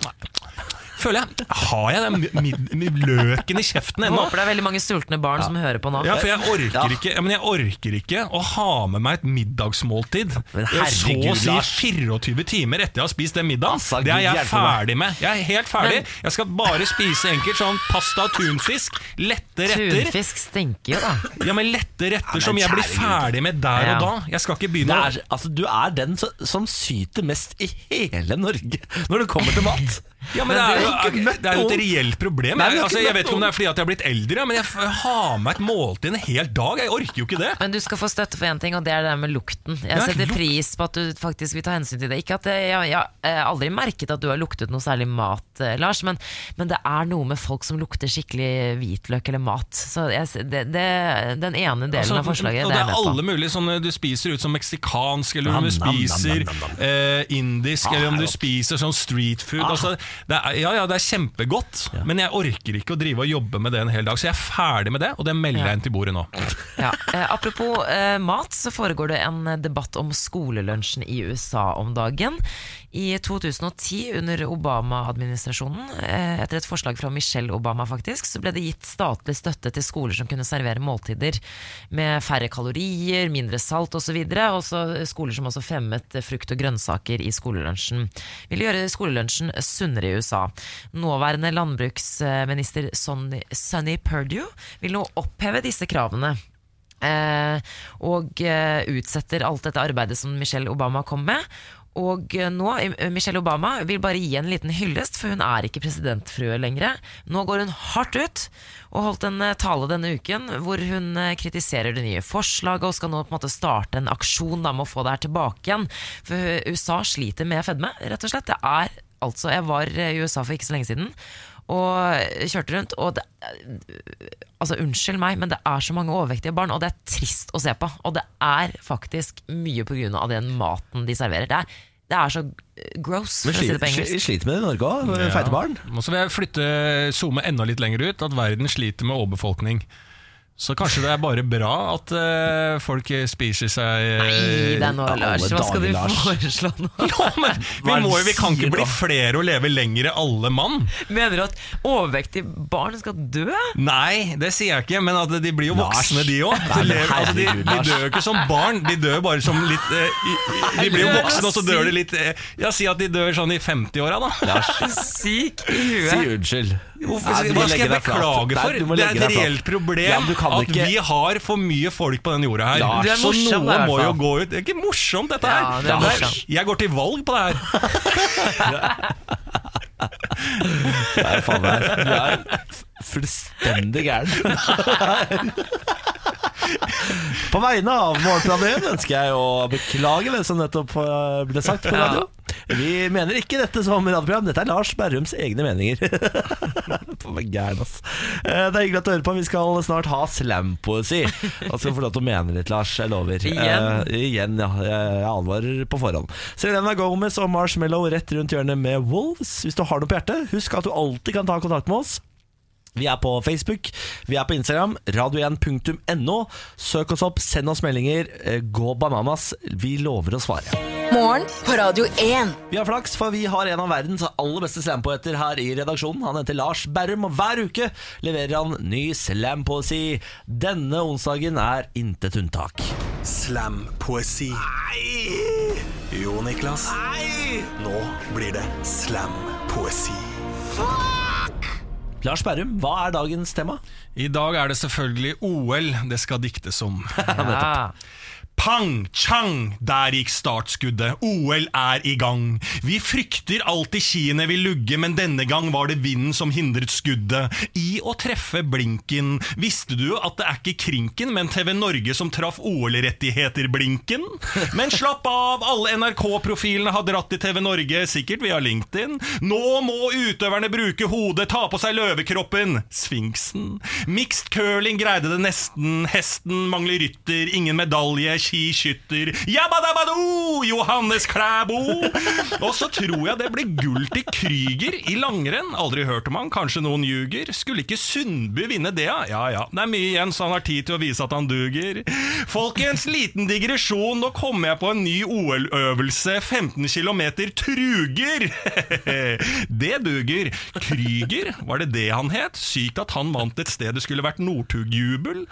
Føler jeg, Har jeg den mid, mid, løken i kjeften ennå? håper det er veldig mange sultne barn som hører på nå. Ja, for jeg orker, Ja. ikke, ja, men jeg orker ikke å ha med meg et middagsmåltid Men så å si 24 timer etter jeg har spist den middagen. Altså, det er jeg ferdig med. Jeg er helt ferdig. Men- Jeg skal bare spise enkelt sånn pasta og tunfisk. Lette retter. Tunfisk stinker jo, da. Ja, men Lette retter men som jeg blir ferdig med der Ja. og da. Jeg skal ikke begynne er, altså, du er den som, som syter mest i hele Norge når det kommer til mat. Ja, men Men det er, jo, har ikke det er jo et reelt problem. Nei, Jeg, altså, jeg vet ikke om det er fordi at jeg har blitt eldre, men jeg har med et måltid en hel dag. Jeg orker jo ikke det. Men du skal få støtte for én ting, og det er det der med lukten. Jeg setter lukt. pris på at du faktisk vil ta hensyn til det. Ikke at jeg, jeg, jeg har aldri merket at du har luktet noe særlig mat, eh, Lars, men, men det er noe med folk som lukter skikkelig hvitløk eller mat. Så jeg, det, det, den ene delen Altså, av forslaget, og det det er er jeg alle med på. mulige sånne Du spiser ut som meksikansk, eller om du nam, nam, spiser nam, nam, nam. eh, indisk, Ah, eller om du er spiser sånn street food. Ah. Altså, det er, ja, ja, det er kjempegodt, men jeg orker ikke å drive og jobbe med det en hel dag. Så jeg er ferdig med det, og det melder Ja. jeg inn til bordet nå. Ja. Eh, apropos eh, mat, så foregår det en debatt om skolelunsjen i USA om dagen. I 2010, under Obama-administrasjonen, eh, etter et forslag fra Michelle Obama faktisk, så ble det gitt statlig støtte til skoler som kunne servere måltider med færre kalorier, mindre salt osv. Og så skoler som også fremmet frukt og grønnsaker i skolelunsjen. Ville gjøre skolelunsjen sunnere i USA. Nåværende landbruksminister Sonny, Sonny Perdue vil nå oppheve disse kravene. Eh, og eh, utsetter alt dette arbeidet som Michelle Obama kom med. Og eh, nå, eh, Michelle Obama vil bare gi en liten hyllest, for hun er ikke presidentfrue lenger. Nå går hun hardt ut og holdt en eh, tale denne uken hvor hun kritiserer det nye forslaget og skal nå på en måte starte en aksjon da, med å få det her tilbake igjen. For USA sliter med fedme, rett og slett. Det er altså Jeg var eh, i USA for ikke så lenge siden og kjørte rundt, og det Altså, unnskyld meg, men det er så mange overvektige barn, og det er trist å se på. Og det er faktisk mye på grunn av den maten de serverer. Det er, det er så gross, for å si det på engelsk. sli- sliter med det i Norge òg, feite barn. Og så vil jeg flytte zoome enda litt lenger ut, at verden sliter med overbefolkning. Så kanskje det er bare bra at uh, folk spiser seg uh, Nei deg nå, Lars. Hva skal du foreslå nå? jo, men vi, må, vi kan ikke bli flere og leve lenger alle mann. Mener du at overvektige barn skal dø? Nei, det sier jeg ikke, men at de blir jo voksne, de òg. Altså, de, de dør jo ikke som barn, de dør bare som litt i, De blir jo voksne, og så dør de litt Ja, Si at de dør sånn i 50-åra, da. Syk i huet. Si unnskyld. Hvorfor, Nei, hva skal jeg beklage for? Nei, Det er et reelt problem Ja, at ikke- vi har for mye folk på denne jorda her. Du er så morsom, noe må jo gå ut. Det er ikke morsomt, dette her. Ja, det morsomt. Jeg går til valg på det her. Nei, faen. Du er fullstendig gæren. På vegne av Morgenplanet ønsker jeg å beklage det som nettopp eh, ble sagt på radio. Vi mener ikke dette som radioprogram, dette er Lars Berrums egne meninger. Gæren, ass. Eh, Det er hyggelig at du hører på. Vi skal snart ha slampoesi. Og skal få lov til å mene litt, Lars. Jeg lover. Igjen? Eh, igjen, ja. Jeg advarer på forhånd. Selena Gomez og Marshmallow rett rundt hjørnet med Wolves. Hvis du har noe på hjertet, husk at du alltid kan ta kontakt med oss. Vi er på Facebook, vi er på Instagram, radio1.no. Søk oss opp, send oss meldinger. eh, Gå bananas. Vi lover å svare. Morgen på Radio 1. Vi har flaks, for vi har en av verdens aller beste slampoeter her i redaksjonen. Han heter Lars Berrum, og hver uke leverer han ny slampoesi. Denne onsdagen er intet unntak. Slampoesi. Jo, Niklas. Nei! Nå blir det slampoesi. Lars Berrum, hva er dagens tema? I dag er det selvfølgelig OL det skal diktes om. Ja. Pang, chang, der gikk startskuddet. OL er i gang. Vi frykter alltid skiene vil lugge, men denne gang var det vinden som hindret skuddet. I å treffe blinken. Visste du at det er ikke Krinken, men TV Norge som traff OL-rettigheter Blinken? Men slapp av, alle NRK-profilene har dratt til TV Norge, sikkert via LinkedIn. Nå må utøverne bruke hodet, ta på seg løvekroppen. Sfinksen. Mixed curling greide det nesten. Hesten mangler rytter, ingen medalje, skiskytter. Jabadabado! Johannes Klæbo! Og så tror jeg det blir gull til Krüger i langrenn. Aldri hørt om han, kanskje noen ljuger. Skulle ikke Sundby vinne det, ja? Ja det er mye igjen, så han har tid til å vise at han duger. Folkens, liten digresjon. Nå kommer jeg på en ny OL-øvelse. 15 km truger. det duger. Krüger, var det det han het? Sykt at han vant et sted det skulle vært Northug-jubel.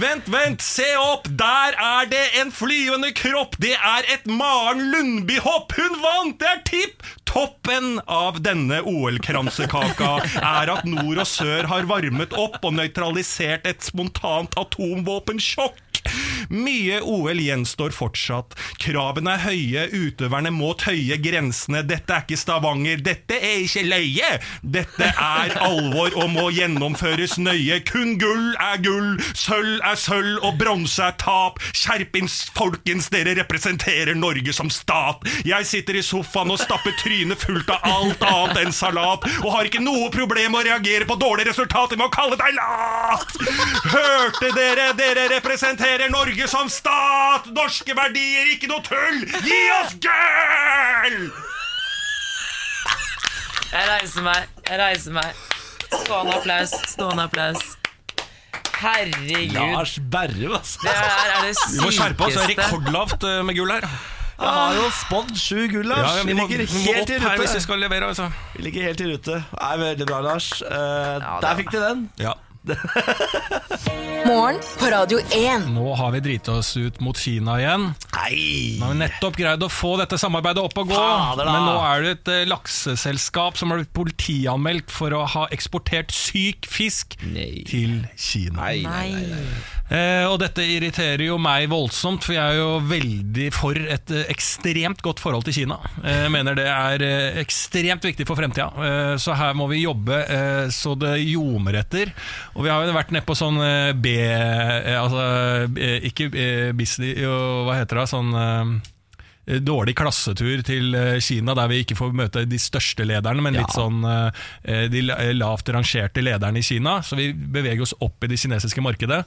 Vent, vent, se opp! Der er det en flyvende kropp! Det er et Maren Lundby-hopp! Hun vant! Det er tipp! Toppen av denne OL-kransekaka er at nord og sør har varmet opp og nøytralisert et spontant atomvåpensjokk. Mye OL gjenstår fortsatt. Kravene er høye, utøverne må tøye grensene. Dette er ikke Stavanger, dette er ikke løye! Dette er alvor og må gjennomføres nøye. Kun gull er gull, sølv er sølv og bronse er tap. Skjerpings, folkens, dere representerer Norge som stat. Jeg sitter i sofaen og stapper trynet fullt av alt annet enn salat, og har ikke noe problem med å reagere på dårlige resultater med å kalle deg lat! Hørte dere? Dere representerer Norge som stat! Norske verdier, ikke noe tull! Gi oss gull! Jeg reiser meg, jeg reiser meg. Stående applaus, stående applaus. Herregud. Lars Berrum, altså. Det er, er det Vi må skjerpe oss, det er rekordlavt eh, med gull her. Jeg har jo spådd sju gull, Lars. Ja, vi, vi, må, ligger vi helt i i her hvis vi rute. skal levere. Altså. Vi ligger helt i rute. Nei, veldig bra, Lars. Uh, ja, der er- fikk du den. Ja. Morgen på Radio 1. Nå har vi driti oss ut mot Kina igjen. Nei! Nå har vi nettopp greid å få dette samarbeidet opp og gå. Fader da. Men nå er det et eh, lakseselskap som har blitt politianmeldt for å ha eksportert syk fisk til Kina. Nei, nei, Nei. Eh, og dette irriterer jo meg voldsomt, for jeg er jo veldig for et eh, ekstremt godt forhold til Kina. Eh, Jeg mener det er eh, ekstremt viktig for fremtida, så her må vi jobbe så det ljomer etter. Og vi har jo vært nede på sånn B... Altså ikke business... jo, Hva heter det? Sånn dårlig klassetur til eh, Kina, der vi ikke får møte de største lederne, men litt sånn eh, de lavt rangerte lederne i Kina. Så vi beveger oss opp i det kinesiske markedet.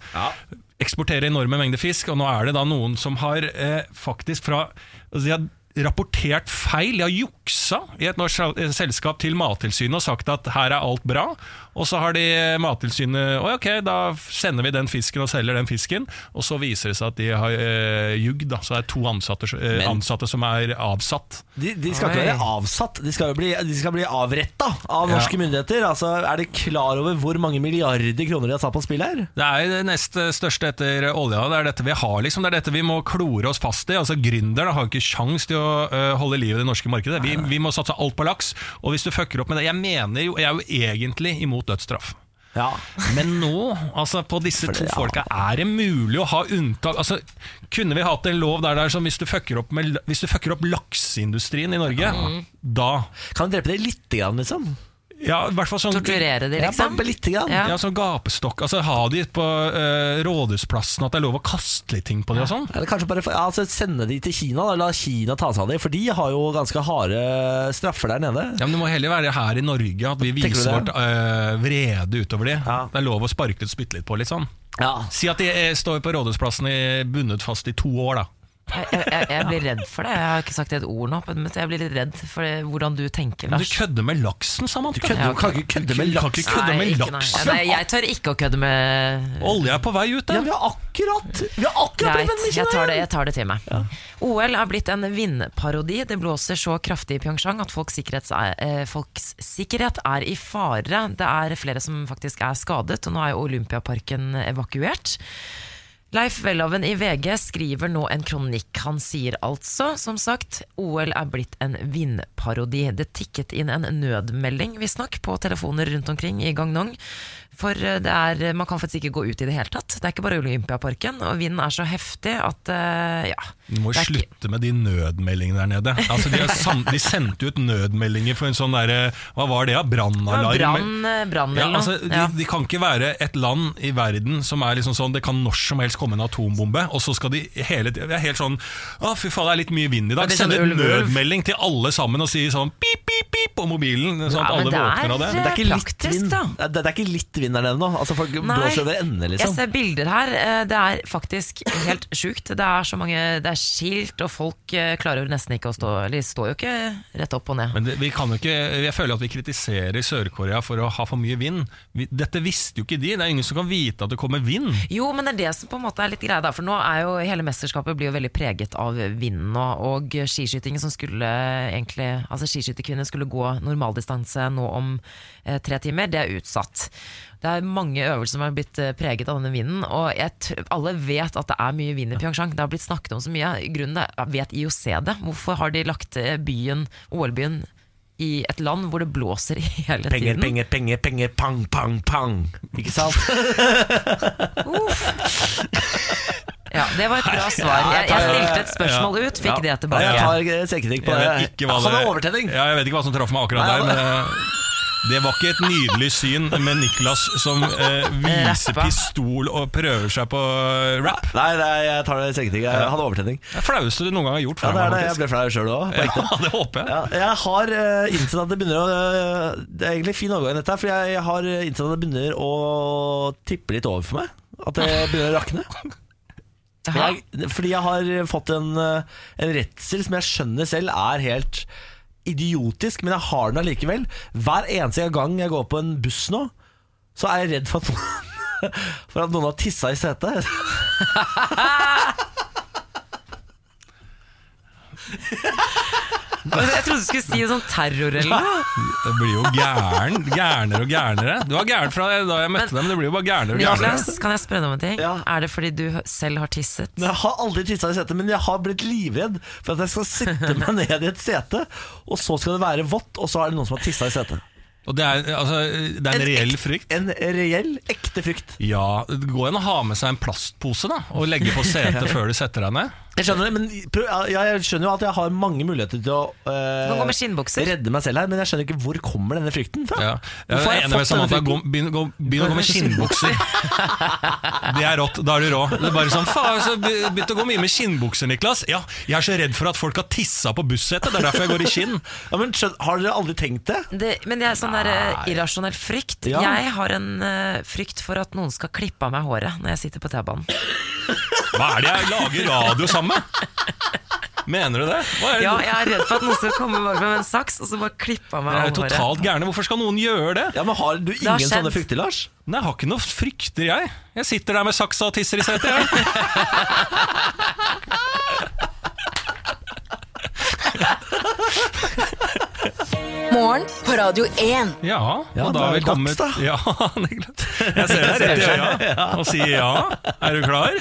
Eksporterer enorme mengder fisk, og nå er det da noen som har eh, faktisk fra altså De har rapportert feil, de har juksa i et norsk selskap til Mattilsynet og sagt at her er alt bra. Og så har de Mattilsynet Å, ok, da sender vi den fisken og selger den fisken. Og så viser det seg at de har øh, jugd. Da. Så det er to ansatte, øh, ansatte som er avsatt. De, de skal ikke være avsatt, de skal jo bli, de skal bli avretta av Ja. norske myndigheter. Altså, Er de klar over hvor mange milliarder kroner de har satt på spill her? Det er det nest største etter olja. Det er dette vi har, liksom. Det er dette vi må klore oss fast i. Altså Gründerne har jo ikke sjans til å øh, holde liv i det norske markedet. Vi, vi må satse alt på laks. Og hvis du fucker opp med det Jeg mener jo, jeg er jo egentlig imot dødsstraff. Ja, Men nå, altså på disse det, to ja. folka, er det mulig å ha unntak? Altså, kunne vi hatt en lov der der er sånn hvis du fucker opp, med, hvis du fucker opp lakseindustrien i Norge, da Kan du drepe det lite grann, liksom? Ja, i hvert fall sånn Torturere de, Ja, liksom? bare lite grann. Ja. Ja, sånn gapestokk. Altså Ha de på uh, Rådhusplassen, at det er lov å kaste litt ting på de og sånn. Eller kanskje bare ja, altså, sende de til Kina, da. la Kina ta seg av de For de har jo ganske harde straffer der nede. Ja, men Det må heller være her i Norge at vi viser vårt uh, vrede utover de. Ja. Det er lov å sparke litt, spytte litt på litt sånn. Ja. Si at de eh, står på Rådhusplassen i, bundet fast i to år, da. Jeg, jeg, jeg blir redd for det. Jeg har ikke sagt et ord nå, men jeg blir litt redd for det, hvordan du tenker, Men du Lars. kødder med laksen, Samantha. Du kødder, Ja, du kan ikke kødde med laksen. kødde med Nei, ikke- nei. Nei, jeg tør ikke å kødde med Olje er på vei ut Ja, vi har akkurat Vi har akkurat blitt Greit, jeg tar det, igjen. jeg tar det til meg. OL er blitt en vindparodi. Det blåser så kraftig i Pyeongchang at folks, sikkerhet, er, eh, folks sikkerhet er i fare. Det er flere som faktisk er skadet, og nå er jo Olympiaparken evakuert. Leif Welhaven i VG skriver nå en kronikk. Han sier altså, som sagt, OL er blitt en vindparodi. Det tikket inn en nødmelding, visstnok, på telefoner rundt omkring i Gangneong. For eh, det er, man kan faktisk ikke gå ut i det hele tatt. Det er ikke bare Olympiaparken, og vinden er så heftig at uh, ja. Du må ikke- slutte med de nødmeldingene der nede. Altså, de, sam de sendte ut nødmeldinger for en sånn derre Hva var det? Ja? Brannalarm? Brann, eh, brann Ja, altså, de, de kan ikke være et land i verden som er liksom sånn Det kan når som helst komme en atombombe, og så skal de hele tiden Det er helt sånn Å, fy faen, det er litt mye vind i dag. Sånn Sende ulv. nødmelding til alle sammen og si sånn pip, pip, pip på mobilen, sånn at Ja, alle er- våkner av det. Det er ikke litt vind. Det, det er ikke litt vind nå. Altså Folk Nei, blåser over ende, Jeg liksom. ser bilder her. eh, Det er faktisk helt sjukt. Det er så mange Det er skilt, og folk eh, klarer jo nesten ikke å stå Eller de står jo ikke rett opp og ned. Men det, vi kan jo ikke, jeg føler at vi kritiserer Sør-Korea for å ha for mye vind. Vi, dette visste jo ikke de. Det er ingen som kan vite at det kommer vind. Jo, men det er det som på en måte er litt greia, der. For nå er jo hele mesterskapet blir jo veldig preget av vinden nå. Og skiskytingen som skulle egentlig Altså skiskytterkvinner skulle gå normaldistanse nå om tre timer, det er utsatt. Det er mange øvelser som har blitt eh, preget av denne vinden, og jeg alle vet at det er mye vind i Pyeongchang. Det har blitt snakket om så mye. Grunnen er, vet IOC det? Hvorfor har de lagt eh, byen, OL-byen i et land hvor det blåser hele Penger, tiden? penger, penger, penger, pang, pang, pang. Ikke sant? Ja, det var et bra svar. Jeg, jeg stilte et spørsmål ut, fikk det Ja, tilbake. jeg tar eh, selvkritikk på det. Han det har overtenning. Ja, jeg vet ikke hva som traff meg akkurat Nei, der, men eh, det var ikke et nydelig syn med Niklas som eh, viser Rappa. pistol og prøver seg på eh, rap. Nei, nei, jeg tar det selvkritikk. Jeg hadde overtenning. Det er flaueste du noen gang har gjort. Ja, det er det. Jeg ble flau sjøl òg. Ja, det håper jeg. Ja, jeg har uh, innsett at det begynner å uh, Det er egentlig fin overgang, dette, her, for jeg, jeg har innsett at det begynner å tippe litt over for meg. At det begynner å rakne. Jeg, fordi jeg har fått en, en redsel som jeg skjønner selv er helt idiotisk, men jeg har den allikevel. Hver eneste gang jeg går på en buss nå, så er jeg redd for at noen, for at noen har tissa i setet. Jeg trodde du skulle si sånn terror eller noe. Det blir jo gæren, gærnere og gærnere. Du var gæren fra da jeg møtte men det blir jo bare gærnere og gærnere. Niklas, kan jeg spørre deg om en ting? Ja. Er det fordi du selv har tisset? Men Jeg har aldri tissa i setet, men jeg har blitt livredd for at jeg skal sitte meg ned i et sete, og så skal det være vått, og så er det noen som har tissa i setet. Og det er, altså, det er en reell frykt. En reell, ekte frykt. Ja, det går an å ha med seg en plastpose da og legge på setet før du setter deg ned. Jeg skjønner det, men prøv, ja, jeg skjønner jo at jeg har mange muligheter til å eh, gå med skinnbukser. redde meg selv her, men jeg skjønner ikke hvor kommer denne frykten fra. Ja. Jeg er enig med Samantha. Gå, begynn, gå, begynn å gå med skinnbukser. Det er rått. Da er du rå. Det er bare sånn, faen, så be- Begynte å gå mye med skinnbukser, Niklas. Ja, jeg er så redd for at folk har tissa på bussetet. Det er derfor jeg går i skinn. Ja, men skjøn, Har dere aldri tenkt det? Det, men jeg er sånn der eh, irrasjonell frykt. Ja. Jeg har en eh, frykt for at noen skal klippe av meg håret når jeg sitter på T-banen. Hva er det jeg lager radio sammen med? Mener du det? Hva er det? Ja, jeg er redd for at noen skal komme bak meg med en saks og så bare klippe av meg håret. totalt gærne. Hvorfor skal noen gjøre det? Ja, men Har du ingen sånne frykter, Lars? Nei, Jeg har ikke noe frykter, jeg. Jeg sitter der med saksa og tisser i setet. Jeg. Morgen på Radio 1. Ja, Ja, og da da er er vi kommet dags, da. Ja. Jeg ser deg rett i øya og sier ja. Er du klar?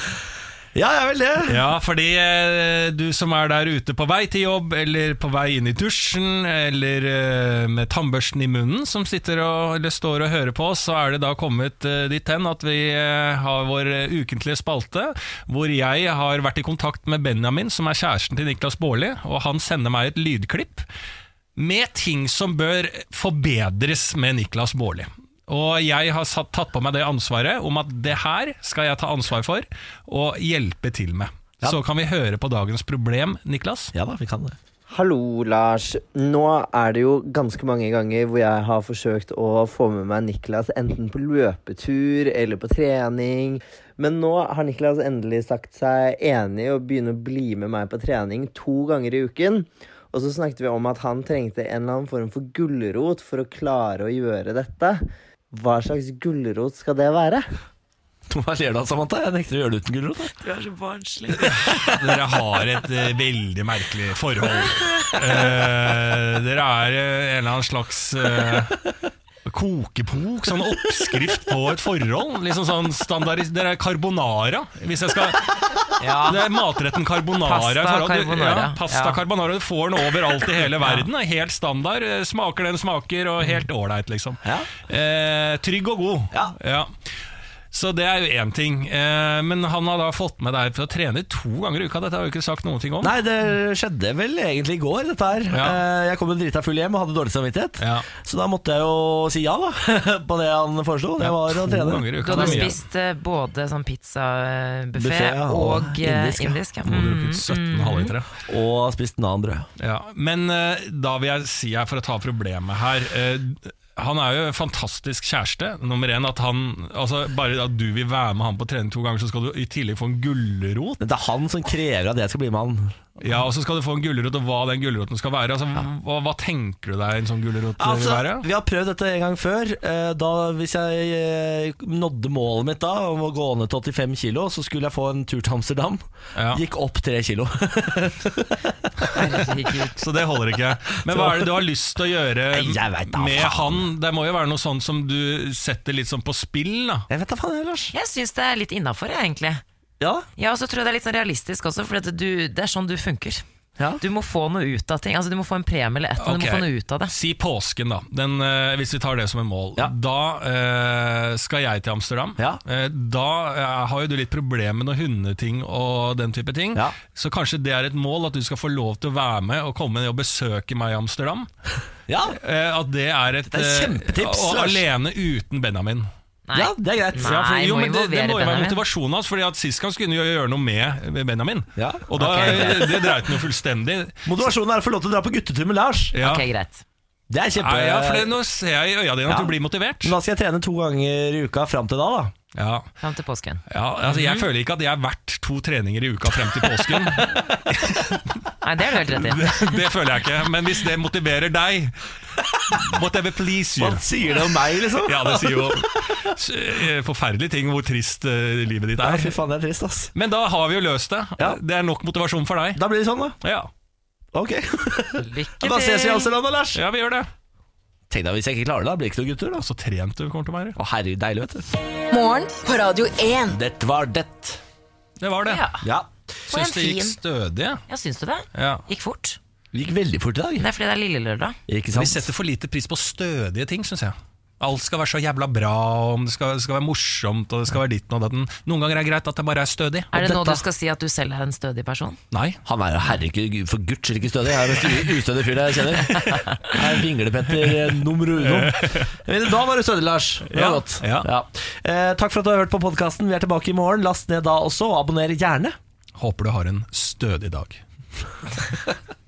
Ja, jeg vil det. Ja, fordi eh, du som er der ute på vei til jobb, eller på vei inn i dusjen, eller eh, med tannbørsten i munnen, som sitter og, eller står og hører på oss, så er det da kommet eh, dit hen at vi har vår ukentlige spalte, hvor jeg har vært i kontakt med Benjamin, som er kjæresten til Niklas Baarli, og han sender meg et lydklipp. med ting som bør forbedres med Niklas Baarli. Og jeg har satt, tatt på meg det ansvaret om at det her skal jeg ta ansvar for og hjelpe til med. Ja. Så kan vi høre på dagens problem, Niklas. Ja da, vi kan det. Hallo, Lars. Nå er det jo ganske mange ganger hvor jeg har forsøkt å få med meg Niklas enten på løpetur eller på trening. Men nå har Niklas endelig sagt seg enig og å begynne å bli med meg på trening to ganger i uken. Og så snakket vi om at han trengte en eller annen form for gulrot for å klare å gjøre dette. Hva slags gulrot skal det være? Hva ler du av, Samantha? Jeg nekter å gjøre det uten gulrot. Du er så barnslig. Dere har et uh, veldig merkelig forhold. Uh, dere er uh, en eller annen slags kokebok, sånn oppskrift på et forhold. Liksom sånn standardis Dere er carbonara, hvis jeg skal Ja. Det er matretten carbonara. Pasta forhold- carbonara. Ja, pasta Ja. carbonara Du får den overalt i hele verden. Er Helt standard. Smaker den smaker, og helt ålreit, liksom. Ja. Eh, trygg og god. Ja. Så det er jo én ting. Eh, men han har da fått med deg for å trene to ganger i uka. Dette har jo ikke sagt noen ting om. Nei, det skjedde vel egentlig i går, dette her. Ja. Eh, Jeg kom jo drita full hjem og hadde dårlig samvittighet. Ja. Så da måtte jeg jo si ja, da, på det han foreslo. Det var å to trene. ganger i Du hadde spist eh, både sånn pizzabuffé ja, og og indisk, indisk. Ja. Mm, har du Mm. drukket 17 halvlitere. Og spist nanbrød. Ja. Men eh, da vil jeg si her, for å ta problemet her eh, Han er jo en fantastisk kjæreste. Nummer én at han altså Bare at du vil være med han på trening to ganger, så skal du i tillegg få en gulrot. Det er han som krever at jeg skal bli med han. Ja, og så skal du få en gulrot, og hva den gulroten skal være. Altså, hva, hva tenker du deg en sånn gulrot vil Altså, være? vi har prøvd dette en gang før. Eh, Da, hvis jeg eh, nådde målet mitt da om å gå ned til 85 kilo, så skulle jeg få en tur til Amsterdam. Ja. Gikk opp tre kilo. Så det holder ikke. Men hva er det du har lyst til å gjøre med han? Det må jo være noe sånt som du setter litt sånn på spill, da. Jeg vet da faen, Lars. Jeg syns det er litt innafor, egentlig. Ja, Ja, og så tror jeg det er litt sånn realistisk også, for det er sånn du funker. ja. Du må få noe ut av ting. Altså Du må få en premie eller et, eller okay. du må få noe ut av det. Si påsken, da. Den, eh, hvis vi tar det som en mål. Ja. Da eh, skal jeg til Amsterdam. Ja. Eh, da eh, har jo du litt problemer med noen hundeting og den type ting. Ja. Så kanskje det er et mål at du skal få lov til å være med og komme og besøke meg i Amsterdam. ja. At det er et Det er et kjempetips, Og alene uten Benjamin. Nei. Ja, det er greit. Nei, Ja, for, jo, må men det, det må jo være motivasjonen hans, Fordi at sist gang skulle han gjøre noe med Benjamin. Ja. Og da okay, det, det dreit han jo fullstendig. Motivasjonen er å få lov til å dra på guttetur med Lars. Ja. Ok, greit. Det er kjempe... Ja, ja, for det, Nå ser jeg i øya dine at du blir motivert. Da skal jeg trene to ganger i uka fram til da, da. Ja, Frem til påsken. ja altså Jeg føler ikke at jeg er verdt to treninger i uka frem til påsken. Nei, det er du helt rett i. Det, det føler jeg ikke. Men hvis det motiverer deg Whatever please you. Hva sier det om meg, liksom? Ja, det sier jo eh, forferdelige ting hvor trist uh, livet ditt Ja, er. fy faen, det er trist, ass. Men da har vi jo løst det. Ja. Det er nok motivasjon for deg. Da blir det sånn, da. Ja, Ok. Lykke Da ses vi i til! Amsterdam, da, Lars. ja vi gjør det. Tenk deg hvis jeg ikke klarer det, da blir det ikke noen gutter, da. Så trent du kommer til å være. Å, herregud, deilig, vet du. Morgen på Radio 1. Dette var det. Det var det. Ja. Ja. En Syns det gikk fin. stødig. ja, syns du det? Ja. Gikk fort. Det gikk veldig fort i dag. Det er fordi det er lille lørdag. Ikke Vi sant? setter for lite pris på stødige ting, syns jeg. Alt skal være så jævla bra, og det skal, skal være morsomt, og det skal være ditten og datten. Noen ganger er det greit at det bare er stødig. Er det nå du skal si at du selv er en stødig person? Nei. Han er jo herregud for guds skyld ikke stødig. Jeg er den mest ustødige fyren jeg kjenner. Jeg er Vinglepetter nummer uno. Men Da var du stødig, Lars. Det var Ja, godt. ja. Eh, takk for at du har hørt på podkasten. Vi er tilbake i morgen. Last ned da også, og abonner gjerne. Håper du har en stødig dag.